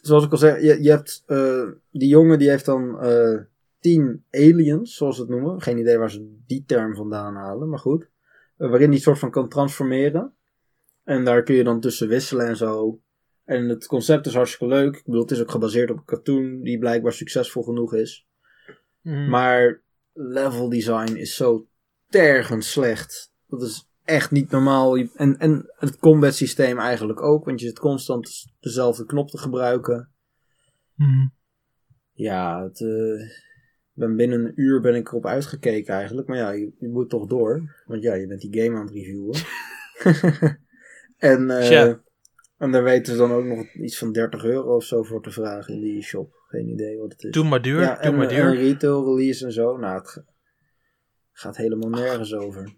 zoals ik al zei, je, je hebt eh, die jongen die heeft dan eh tien aliens, zoals ze het noemen. Geen idee waar ze die term vandaan halen, maar goed. Waarin die soort van kan transformeren. En daar kun je dan tussen wisselen en zo. En het concept is hartstikke leuk. Ik bedoel, het is ook gebaseerd op een cartoon die blijkbaar succesvol genoeg is. Mm. Maar level design is zo tergend slecht. Dat is echt niet normaal. En, en het combat systeem eigenlijk ook. Want je zit constant dezelfde knop te gebruiken. Mm. Ja, het, eh, ben binnen een uur ben ik erop uitgekeken eigenlijk. Maar ja, je, je moet toch door. Want ja, je bent die game aan het reviewen. <laughs> en, eh, en daar weten ze dan ook nog iets van 30 euro of zo voor te vragen in die shop. Geen idee wat het is. Doe maar duur. Ja, doe en, maar duur. retail release en zo. Nou, het ga- gaat helemaal nergens over.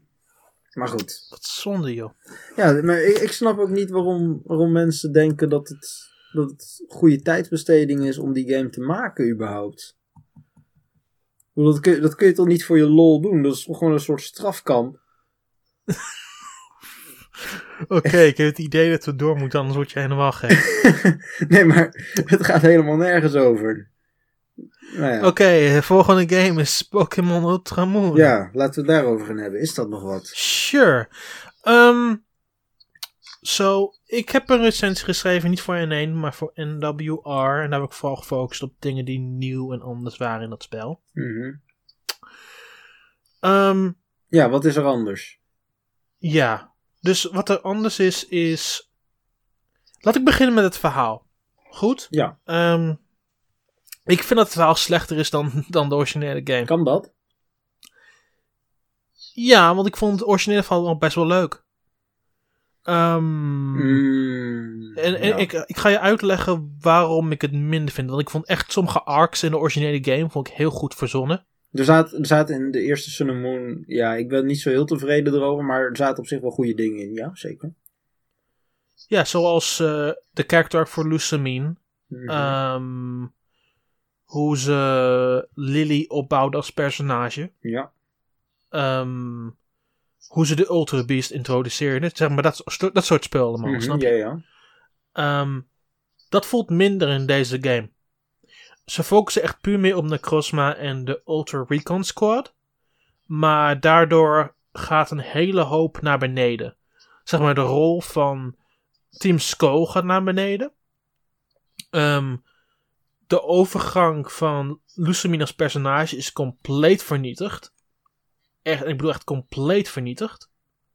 Maar goed. Wat zonde, joh. Ja, maar ik, ik snap ook niet waarom, waarom mensen denken dat het, dat het goede tijdsbesteding is om die game te maken überhaupt. Dat kun, je- dat kun je toch niet voor je lol doen? Dat is toch gewoon een soort strafkamp? <laughs> Oké, ik heb het idee dat we door moeten, anders word je helemaal gek. <laughs> nee, maar het gaat helemaal nergens over. Nou ja. Oké, de volgende game is Pokémon Ultramoon. ja, laten we het daarover gaan hebben. Is dat nog wat? Sure. Ehm, Zo, ik heb een recensie geschreven, niet voor N1, maar voor NWR. En daar heb ik vooral gefocust op dingen die nieuw en anders waren in dat spel. Mhm. Ehm, Ja, wat is er anders? ja, dus wat er anders is, is... Laat ik beginnen met het verhaal. Goed? Ja, Ehm, ik vind dat het verhaal slechter is dan, <laughs> dan de originele game. kan dat? Ja, want ik vond het originele verhaal nog best wel leuk. Ehm, Mm, En, en ja. ik, ik ga je uitleggen waarom ik het minder vind. Want ik vond echt sommige arcs in de originele game vond ik heel goed verzonnen. Er zaten, er zaten in de eerste Sun and Moon, ja, ik ben niet zo heel tevreden erover, maar er zaten op zich wel goede dingen in, ja, zeker. Ja, zoals eh, de character arc voor Lusamine. Mhm. Ehm, hoe ze Lily opbouwde als personage. ja. Ehm, hoe ze de Ultra Beast introduceerde. Zeg maar dat, dat soort spel allemaal, Mhm, snap je? ja. Ehm, dat voelt minder in deze game. Ze focussen echt puur meer op Necrozma en de Ultra Recon Squad. Maar daardoor gaat een hele hoop naar beneden. Zeg maar, de rol van Team Skull gaat naar beneden. Ehm, de overgang van Lucamine als personage is compleet vernietigd. Echt, ik bedoel echt compleet vernietigd.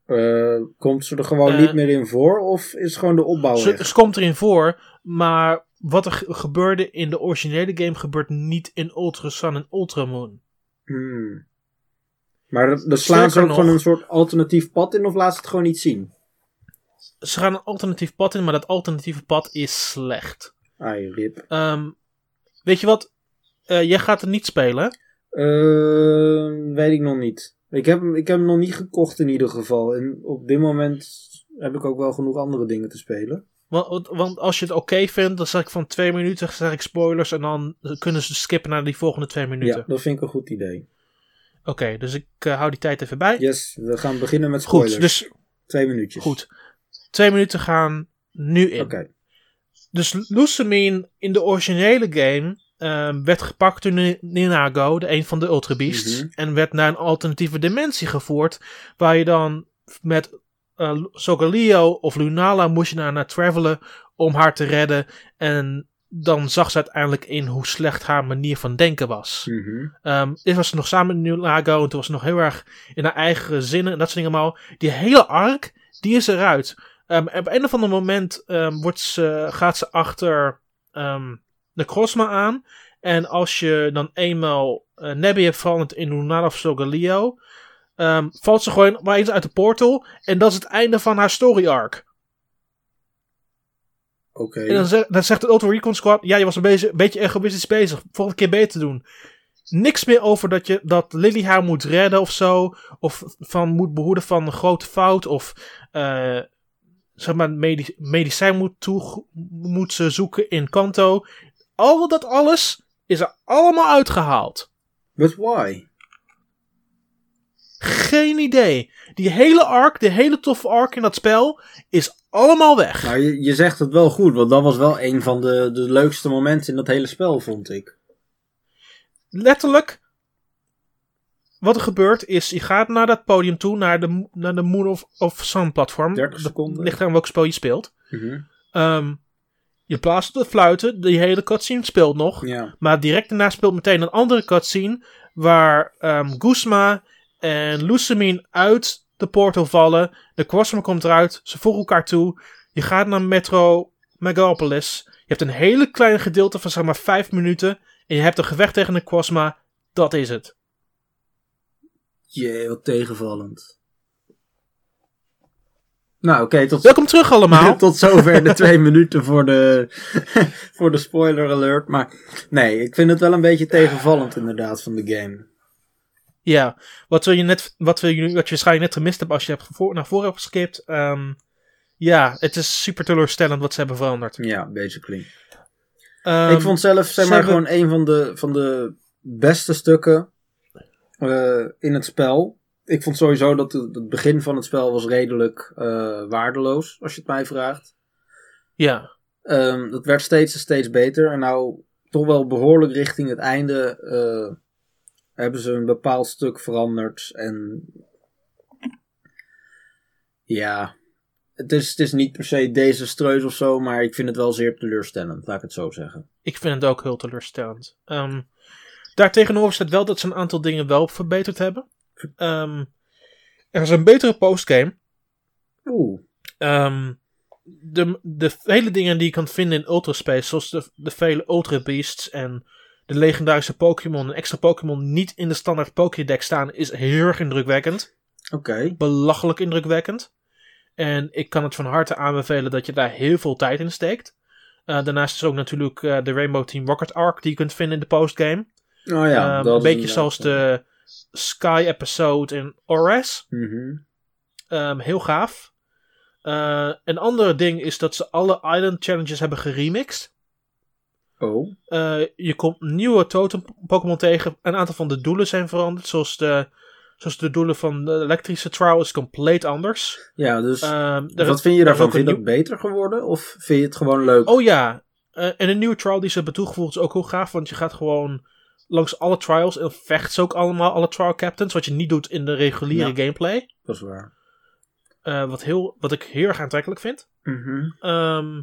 Eh, komt ze er gewoon Eh, niet meer in voor, of is gewoon de opbouw Ze, ze komt erin voor, maar wat er ge- gebeurde in de originele game gebeurt niet in Ultra Sun en Ultra Moon. Hmm. Maar dat- slaan ze ook gewoon een soort alternatief pad in, of laat ze het gewoon niet zien? Ze gaan een alternatief pad in, maar dat alternatieve pad is slecht. Ai, rip. Ehm, weet je wat? Eh, jij gaat het niet spelen. Eh, weet ik nog niet. Ik heb, hem, ik heb hem nog niet gekocht in ieder geval. En op dit moment heb ik ook wel genoeg andere dingen te spelen. Want, want als je het oké vindt, dan zeg ik van twee minuten, zeg ik spoilers. En dan kunnen ze skippen naar die volgende twee minuten. Ja, dat vind ik een goed idee. Oké, dus ik eh, hou die tijd even bij. Yes, we gaan beginnen met spoilers. Goed, dus Twee minuutjes. goed. Twee minuten gaan nu in. Oké. Dus Lusamine in de originele game ehm, werd gepakt door Ni- Ninago, de een van de Ultra Beasts. Mhm. En werd naar een alternatieve dimensie gevoerd. Waar je dan met uh, of Lunala moest je naar, naar travelen om haar te redden. En dan zag ze uiteindelijk in hoe slecht haar manier van denken was. Ehm dit was ze nog samen met Nulago. En toen was ze nog heel erg in haar eigen zinnen en dat soort dingen allemaal. Die hele arc, die is eruit. Ehm, op een of ander moment wordt ze, gaat ze achter de Krosma aan. En als je dan eenmaal uh, Nebby hebt veranderd in Lunala of Sogaleo... ehm, valt ze gewoon maar eens uit de portal. En dat is het einde van haar story arc. Oké. En dan, zegt- dan zegt de Ultra Recon Squad: Ja, je was een beetje, een beetje egoïstisch bezig. Volgende keer beter doen. Niks meer over dat, je, dat Lily haar moet redden of zo. Of van moet behoeden van een grote fout. Of eh, zeg maar, medi- medicijn moet, toe, moet ze zoeken in Kanto. Al dat alles is er allemaal uitgehaald. But why? Geen idee. Die hele arc, die hele toffe arc in dat spel, is allemaal weg. Nou, je, je zegt het wel goed, want dat was wel een van de, de leukste momenten in dat hele spel, vond ik. letterlijk. Wat er gebeurt is, je gaat naar dat podium toe, naar de, naar de Moon of, of Sun platform. 30 Dat seconden. ligt aan welk spel je speelt. Ehm, je plaatst de fluiten, die hele cutscene speelt nog. Ja. Maar direct daarna speelt meteen een andere cutscene. Waar ehm Guzma en Lusamine uit de portal vallen. De Crossman komt eruit. Ze voegen elkaar toe. Je gaat naar Metro Megapolis. Je hebt een hele kleine gedeelte van zeg maar 5 minuten. En je hebt een gevecht tegen de Quasma. Dat is het. Jee, wat tegenvallend. Nou, oké, tot, Welkom terug allemaal. <laughs> tot zover de <laughs> twee minuten voor de, <laughs> voor de spoiler alert. Maar nee, ik vind het wel een beetje tegenvallend inderdaad van de game. Ja, wat, we je net, wat, we, wat je waarschijnlijk net gemist hebt als je hebt voor, naar voren hebt geskipt. ehm, ja, het is super teleurstellend wat ze hebben veranderd. Ja, basically. Ehm, ik vond zelf, zeg ze maar, hebben- gewoon een van de, van de beste stukken eh, in het spel. Ik vond sowieso dat het, het begin van het spel was redelijk eh, waardeloos, als je het mij vraagt. Ja, Ehm dat werd steeds en steeds beter. En nou, toch wel behoorlijk richting het einde eh, hebben ze een bepaald stuk veranderd. En ja, het is, het is niet per se desastreus of zo, maar ik vind het wel zeer teleurstellend, laat ik het zo zeggen. Ik vind het ook heel teleurstellend. Ehm daartegenover staat wel dat ze een aantal dingen wel verbeterd hebben. Ehm, er is een betere postgame. Oeh. Ehm, de, de vele dingen die je kan vinden in Ultraspace, zoals de, de vele Ultra Beasts en de legendarische Pokémon en extra Pokémon niet in de standaard Pokédex staan, is heel erg indrukwekkend. Oké. Belachelijk indrukwekkend. En ik kan het van harte aanbevelen dat je daar heel veel tijd in steekt. Uh, daarnaast is ook natuurlijk uh, de Rainbow Team Rocket Arc die je kunt vinden in de postgame. Oh ja, um, dat een is beetje zoals de Sky episode in Ores. Mhm. Um, heel gaaf. Uh, een ander ding is dat ze alle Island Challenges hebben geremixed. Oh. Uh, je komt nieuwe totem Pokémon tegen. Een aantal van de doelen zijn veranderd. Zoals de, zoals de doelen van de elektrische trial is compleet anders. Ja, dus Um, er- wat vind je daarvan? Vind je dat beter geworden of vind je het gewoon leuk? Oh ja, uh, en een nieuwe trial die ze hebben toegevoegd is ook heel gaaf. Want je gaat gewoon langs alle trials en vecht ze ook allemaal, alle trial captains. Wat je niet doet in de reguliere Ja. gameplay. Dat is waar. Uh, wat, heel, wat ik heel erg aantrekkelijk vind. Mhm. Ehm,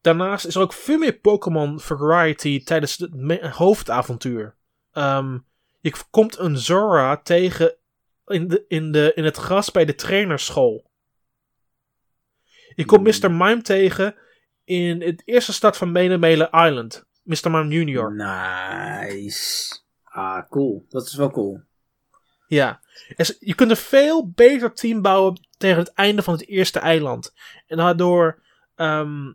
daarnaast is er ook veel meer Pokémon variety tijdens het hoofdavontuur. Ehm, je komt een Zora tegen in, de, in, de, in het gras bij de trainerschool. Je komt Hmm. Mr. Mime tegen in het eerste stad van Menemele Island. Mr. Mime Junior. Nice. Ah, cool. Dat is wel cool. Ja. Je kunt een veel beter team bouwen tegen het einde van het eerste eiland. En daardoor ehm,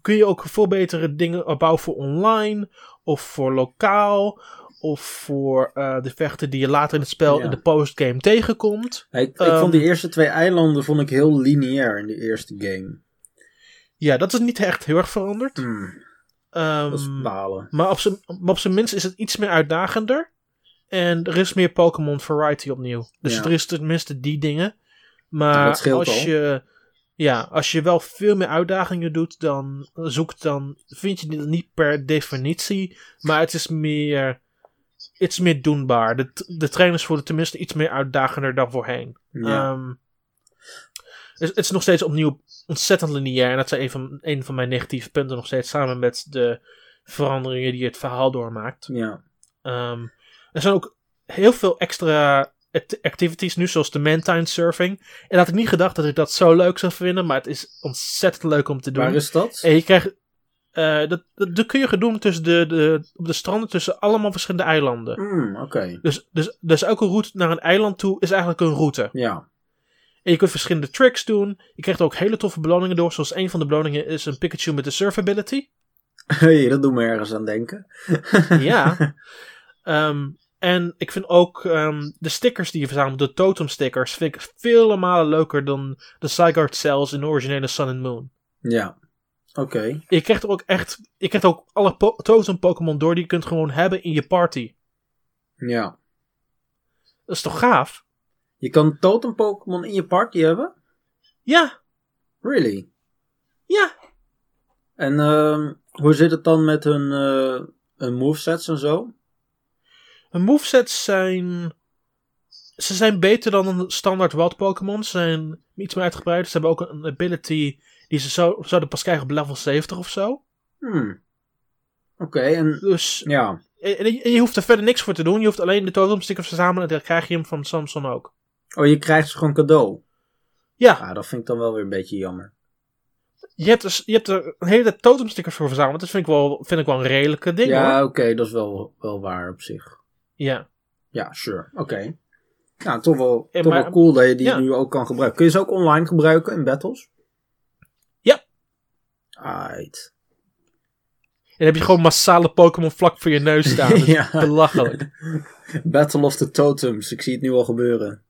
kun je ook veel betere dingen bouwen voor online. Of voor lokaal. Of voor eh, de vechten die je later in het spel Ja. in de postgame tegenkomt. Ik, ik Ehm, vond die eerste twee eilanden vond ik heel lineair in de eerste game. Ja, dat is niet echt heel erg veranderd. Hmm, Ehm, dat is balen. maar op zijn maar op zijn minst is het iets meer uitdagender. En er is meer Pokémon variety opnieuw. Dus Ja. er is tenminste die dingen. Maar als al. je, ja, als je wel veel meer uitdagingen doet, dan zoekt dan vind je dit niet per definitie. Maar het is meer, iets meer doenbaar. De, de trainers voelen tenminste iets meer uitdagender dan voorheen. Ja. Ehm, het, het is nog steeds opnieuw ontzettend lineair. En dat is een van, een van mijn negatieve punten nog steeds. Samen met de veranderingen die het verhaal doormaakt. ja. Ehm, er zijn ook heel veel extra act- activities nu, zoals de Mantine Surfing. En dat had ik niet gedacht dat ik dat zo leuk zou vinden. Maar het is ontzettend leuk om te doen. Waar is dat? En je krijgt... eh, dat, dat, dat kun je doen tussen de, de, op de stranden tussen allemaal verschillende eilanden. Hmm, Oké. Dus, dus, dus elke route naar een eiland toe is eigenlijk een route. Ja. En je kunt verschillende tricks doen. Je krijgt er ook hele toffe beloningen door. Zoals een van de beloningen is een Pikachu met de surf ability. <laughs> Hey, dat doet me ergens aan denken. <laughs> ja. Ehm, en ik vind ook ehm, de stickers die je verzamelt, de totem stickers, vind ik vele malen leuker dan de Zygarde cells in de originele Sun and Moon. Ja. Oké. Je krijgt er ook echt, je krijgt ook alle po- totem Pokémon door die je kunt gewoon hebben in je party. Ja. Dat is toch gaaf? Je kan totem Pokémon in je party hebben? Ja, Really? ja. En ehm, hoe zit het dan met hun, eh, hun movesets en zo? Hun movesets zijn. Ze zijn beter dan een standaard wild Pokémon. Ze zijn iets meer uitgebreid. Ze hebben ook een ability die ze zou, zouden pas krijgen op level 70 of zo. Hmm. Oké, en Dus. ja. En, en je, en je hoeft er verder niks voor te doen. Je hoeft alleen de totemstickers verzamelen. En dan krijg je hem van Samsung ook. Oh, je krijgt ze gewoon cadeau. Ja, Ja, dat vind ik dan wel weer een beetje jammer. je hebt, dus, je hebt er een hele tijd totemstickers voor verzameld. Dat vind ik wel, vind ik wel een redelijke ding ja, oké, dat is wel, wel waar op zich. Ja. Ja, sure. Oké. Nou, toch wel, Ja, toch maar- wel cool dat je die ja. nu ook kan gebruiken. Kun je ze ook online gebruiken in battles? Ja. Aight. En dan heb je gewoon massale Pokémon vlak voor je neus staan. <laughs> Ja. Belachelijk. <laughs> Battle of the Totems. Ik zie het nu al gebeuren.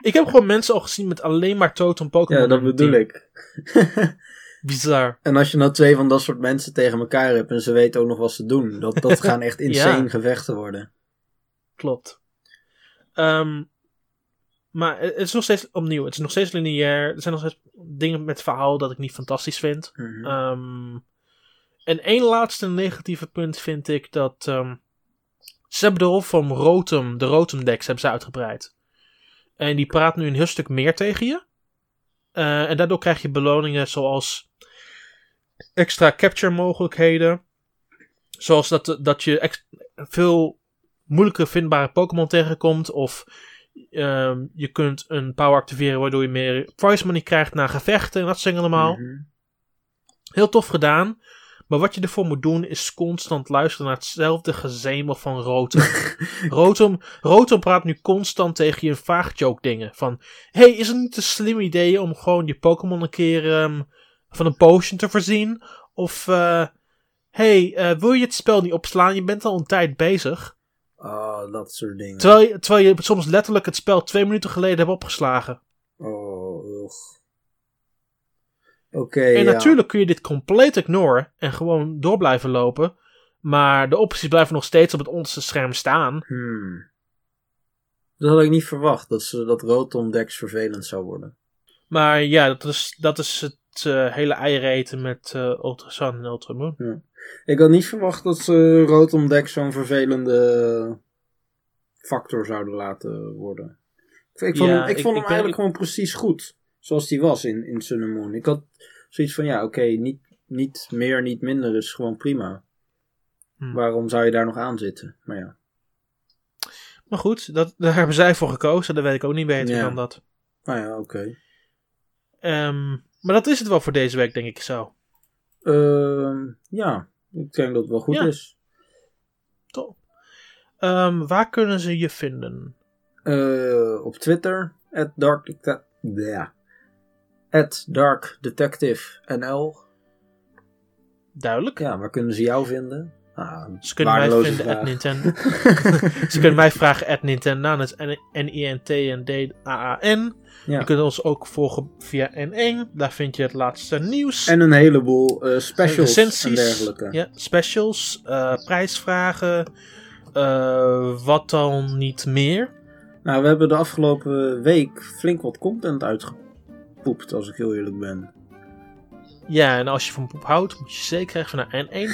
Ik heb gewoon mensen al gezien met alleen maar totem Pokémon. Ja, dat bedoel team. ik. <laughs> Bizar. En als je nou twee van dat soort mensen tegen elkaar hebt en ze weten ook nog wat ze doen, dat, dat <laughs> gaan echt insane Ja. gevechten worden. Klopt. Ehm, maar het is nog steeds opnieuw. Het is nog steeds lineair. Er zijn nog steeds dingen met verhaal dat ik niet fantastisch vind. Mhm. Ehm, en één laatste negatieve punt vind ik dat. ehm, ze hebben de rol van Rotom, de Rotom Dex, hebben ze uitgebreid. En die praat nu een heel stuk meer tegen je. Eh, en daardoor krijg je beloningen zoals extra capture mogelijkheden. Zoals dat, dat je veel moeilijker vindbare Pokémon tegenkomt. Of ehm, je kunt een power activeren waardoor je meer prize money krijgt na gevechten. En dat soort dingen allemaal. Mhm. Heel tof gedaan. Maar wat je ervoor moet doen is constant luisteren naar hetzelfde gezemel van Rotom. <laughs> Rotom, Rotom praat nu constant tegen je in vaag joke dingen. Van, hey, is het niet een slim idee om gewoon je Pokémon een keer ehm, van een potion te voorzien? Of, eh, hey, eh, wil je het spel niet opslaan? Je bent al een tijd bezig. Ah, dat soort dingen. Terwijl je, terwijl je soms letterlijk het spel twee minuten geleden hebt opgeslagen. Oh, ugh. En ja. natuurlijk kun je dit compleet ignoren en gewoon door blijven lopen. Maar de opties blijven nog steeds op het onderste scherm staan. Hmm. Dat had ik niet verwacht, dat, ze, dat Rotom Dex vervelend zou worden. Maar ja, dat is, dat is het eh, hele eieren eten met eh Ultra Sun en Ultra Moon. Ik had niet verwacht dat ze Rotom Dex zo'n vervelende factor zouden laten worden. Ik, vond, Ja, hem, ik vond ik hem ben- eigenlijk gewoon precies goed. Zoals die was in, in Sun and Moon. Ik had zoiets van, ja, oké, niet, niet meer, niet minder is gewoon prima. Hmm. Waarom zou je daar nog aan zitten? Maar ja. Maar goed, dat, <laughs> daar hebben zij voor gekozen. Dat weet ik ook niet beter Ja. dan dat. Nou ja, oké. Ehm, maar dat is het wel voor deze week, denk ik zo. Ehm, ja, ik denk dat het wel goed Ja. is. Top. Ehm, waar kunnen ze je vinden? Eh, op Twitter, at Dark, ja. At Dark Detective NL. Duidelijk. Ja, waar kunnen ze jou vinden? Ah, Ze kunnen mij vinden at. Nintendo. <laughs> ze kunnen mij vragen at Nintendo. Dat is N-I-N-T-N-D-A-A-N. Ja. Je kunt ons ook volgen via N1. Daar vind je het laatste nieuws. En een heleboel eh, specials en dergelijke. Ja, specials, eh, prijsvragen. eh, wat dan niet meer. Nou, we hebben de afgelopen week flink wat content uitgepoept, als ik heel eerlijk ben. Ja, en als je van poep houdt, moet je zeker even naar N1.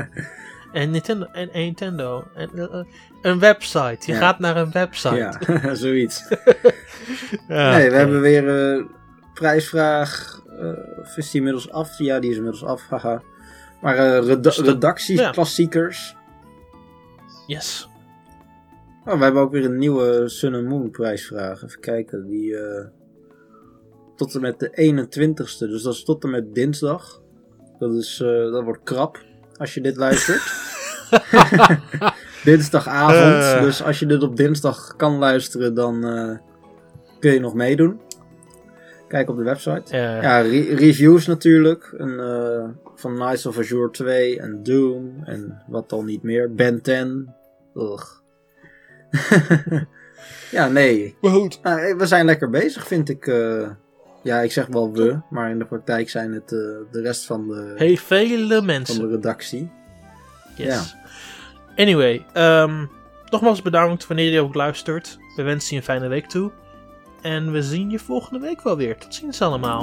<laughs> en Nintendo. En Nintendo. En, eh, eh, een website. Je Ja. gaat naar een website. ja, <laughs> zoiets. <laughs> Ja, nee, we hebben weer een prijsvraag. of is die inmiddels af? Ja, die is inmiddels af. haha. Maar reda Dus redactieklassiekers. Yes. Oh, we hebben ook weer een nieuwe Sun and Moon prijsvraag. Even kijken. Die tot en met de 21ste. Dus dat is tot en met dinsdag. Dat, is, eh, dat wordt krap als je dit luistert. <laughs> Dinsdagavond. Eh. Dus als je dit op dinsdag kan luisteren, dan eh, kun je nog meedoen. Kijk op de website. Ja, re- reviews natuurlijk. Van Knights of Azure 2 en Doom en wat dan niet meer. Ben 10. Ugh. <laughs> ja, nee. Maar goed. Nou, we zijn lekker bezig, vind ik. Ja, ik zeg wel we, maar in de praktijk zijn het eh, de rest van de, Hey, vele van mensen. de redactie. Yes. Anyway, ehm, nogmaals bedankt wanneer je ook luistert. We wensen je een fijne week toe. En we zien je volgende week wel weer. Tot ziens allemaal.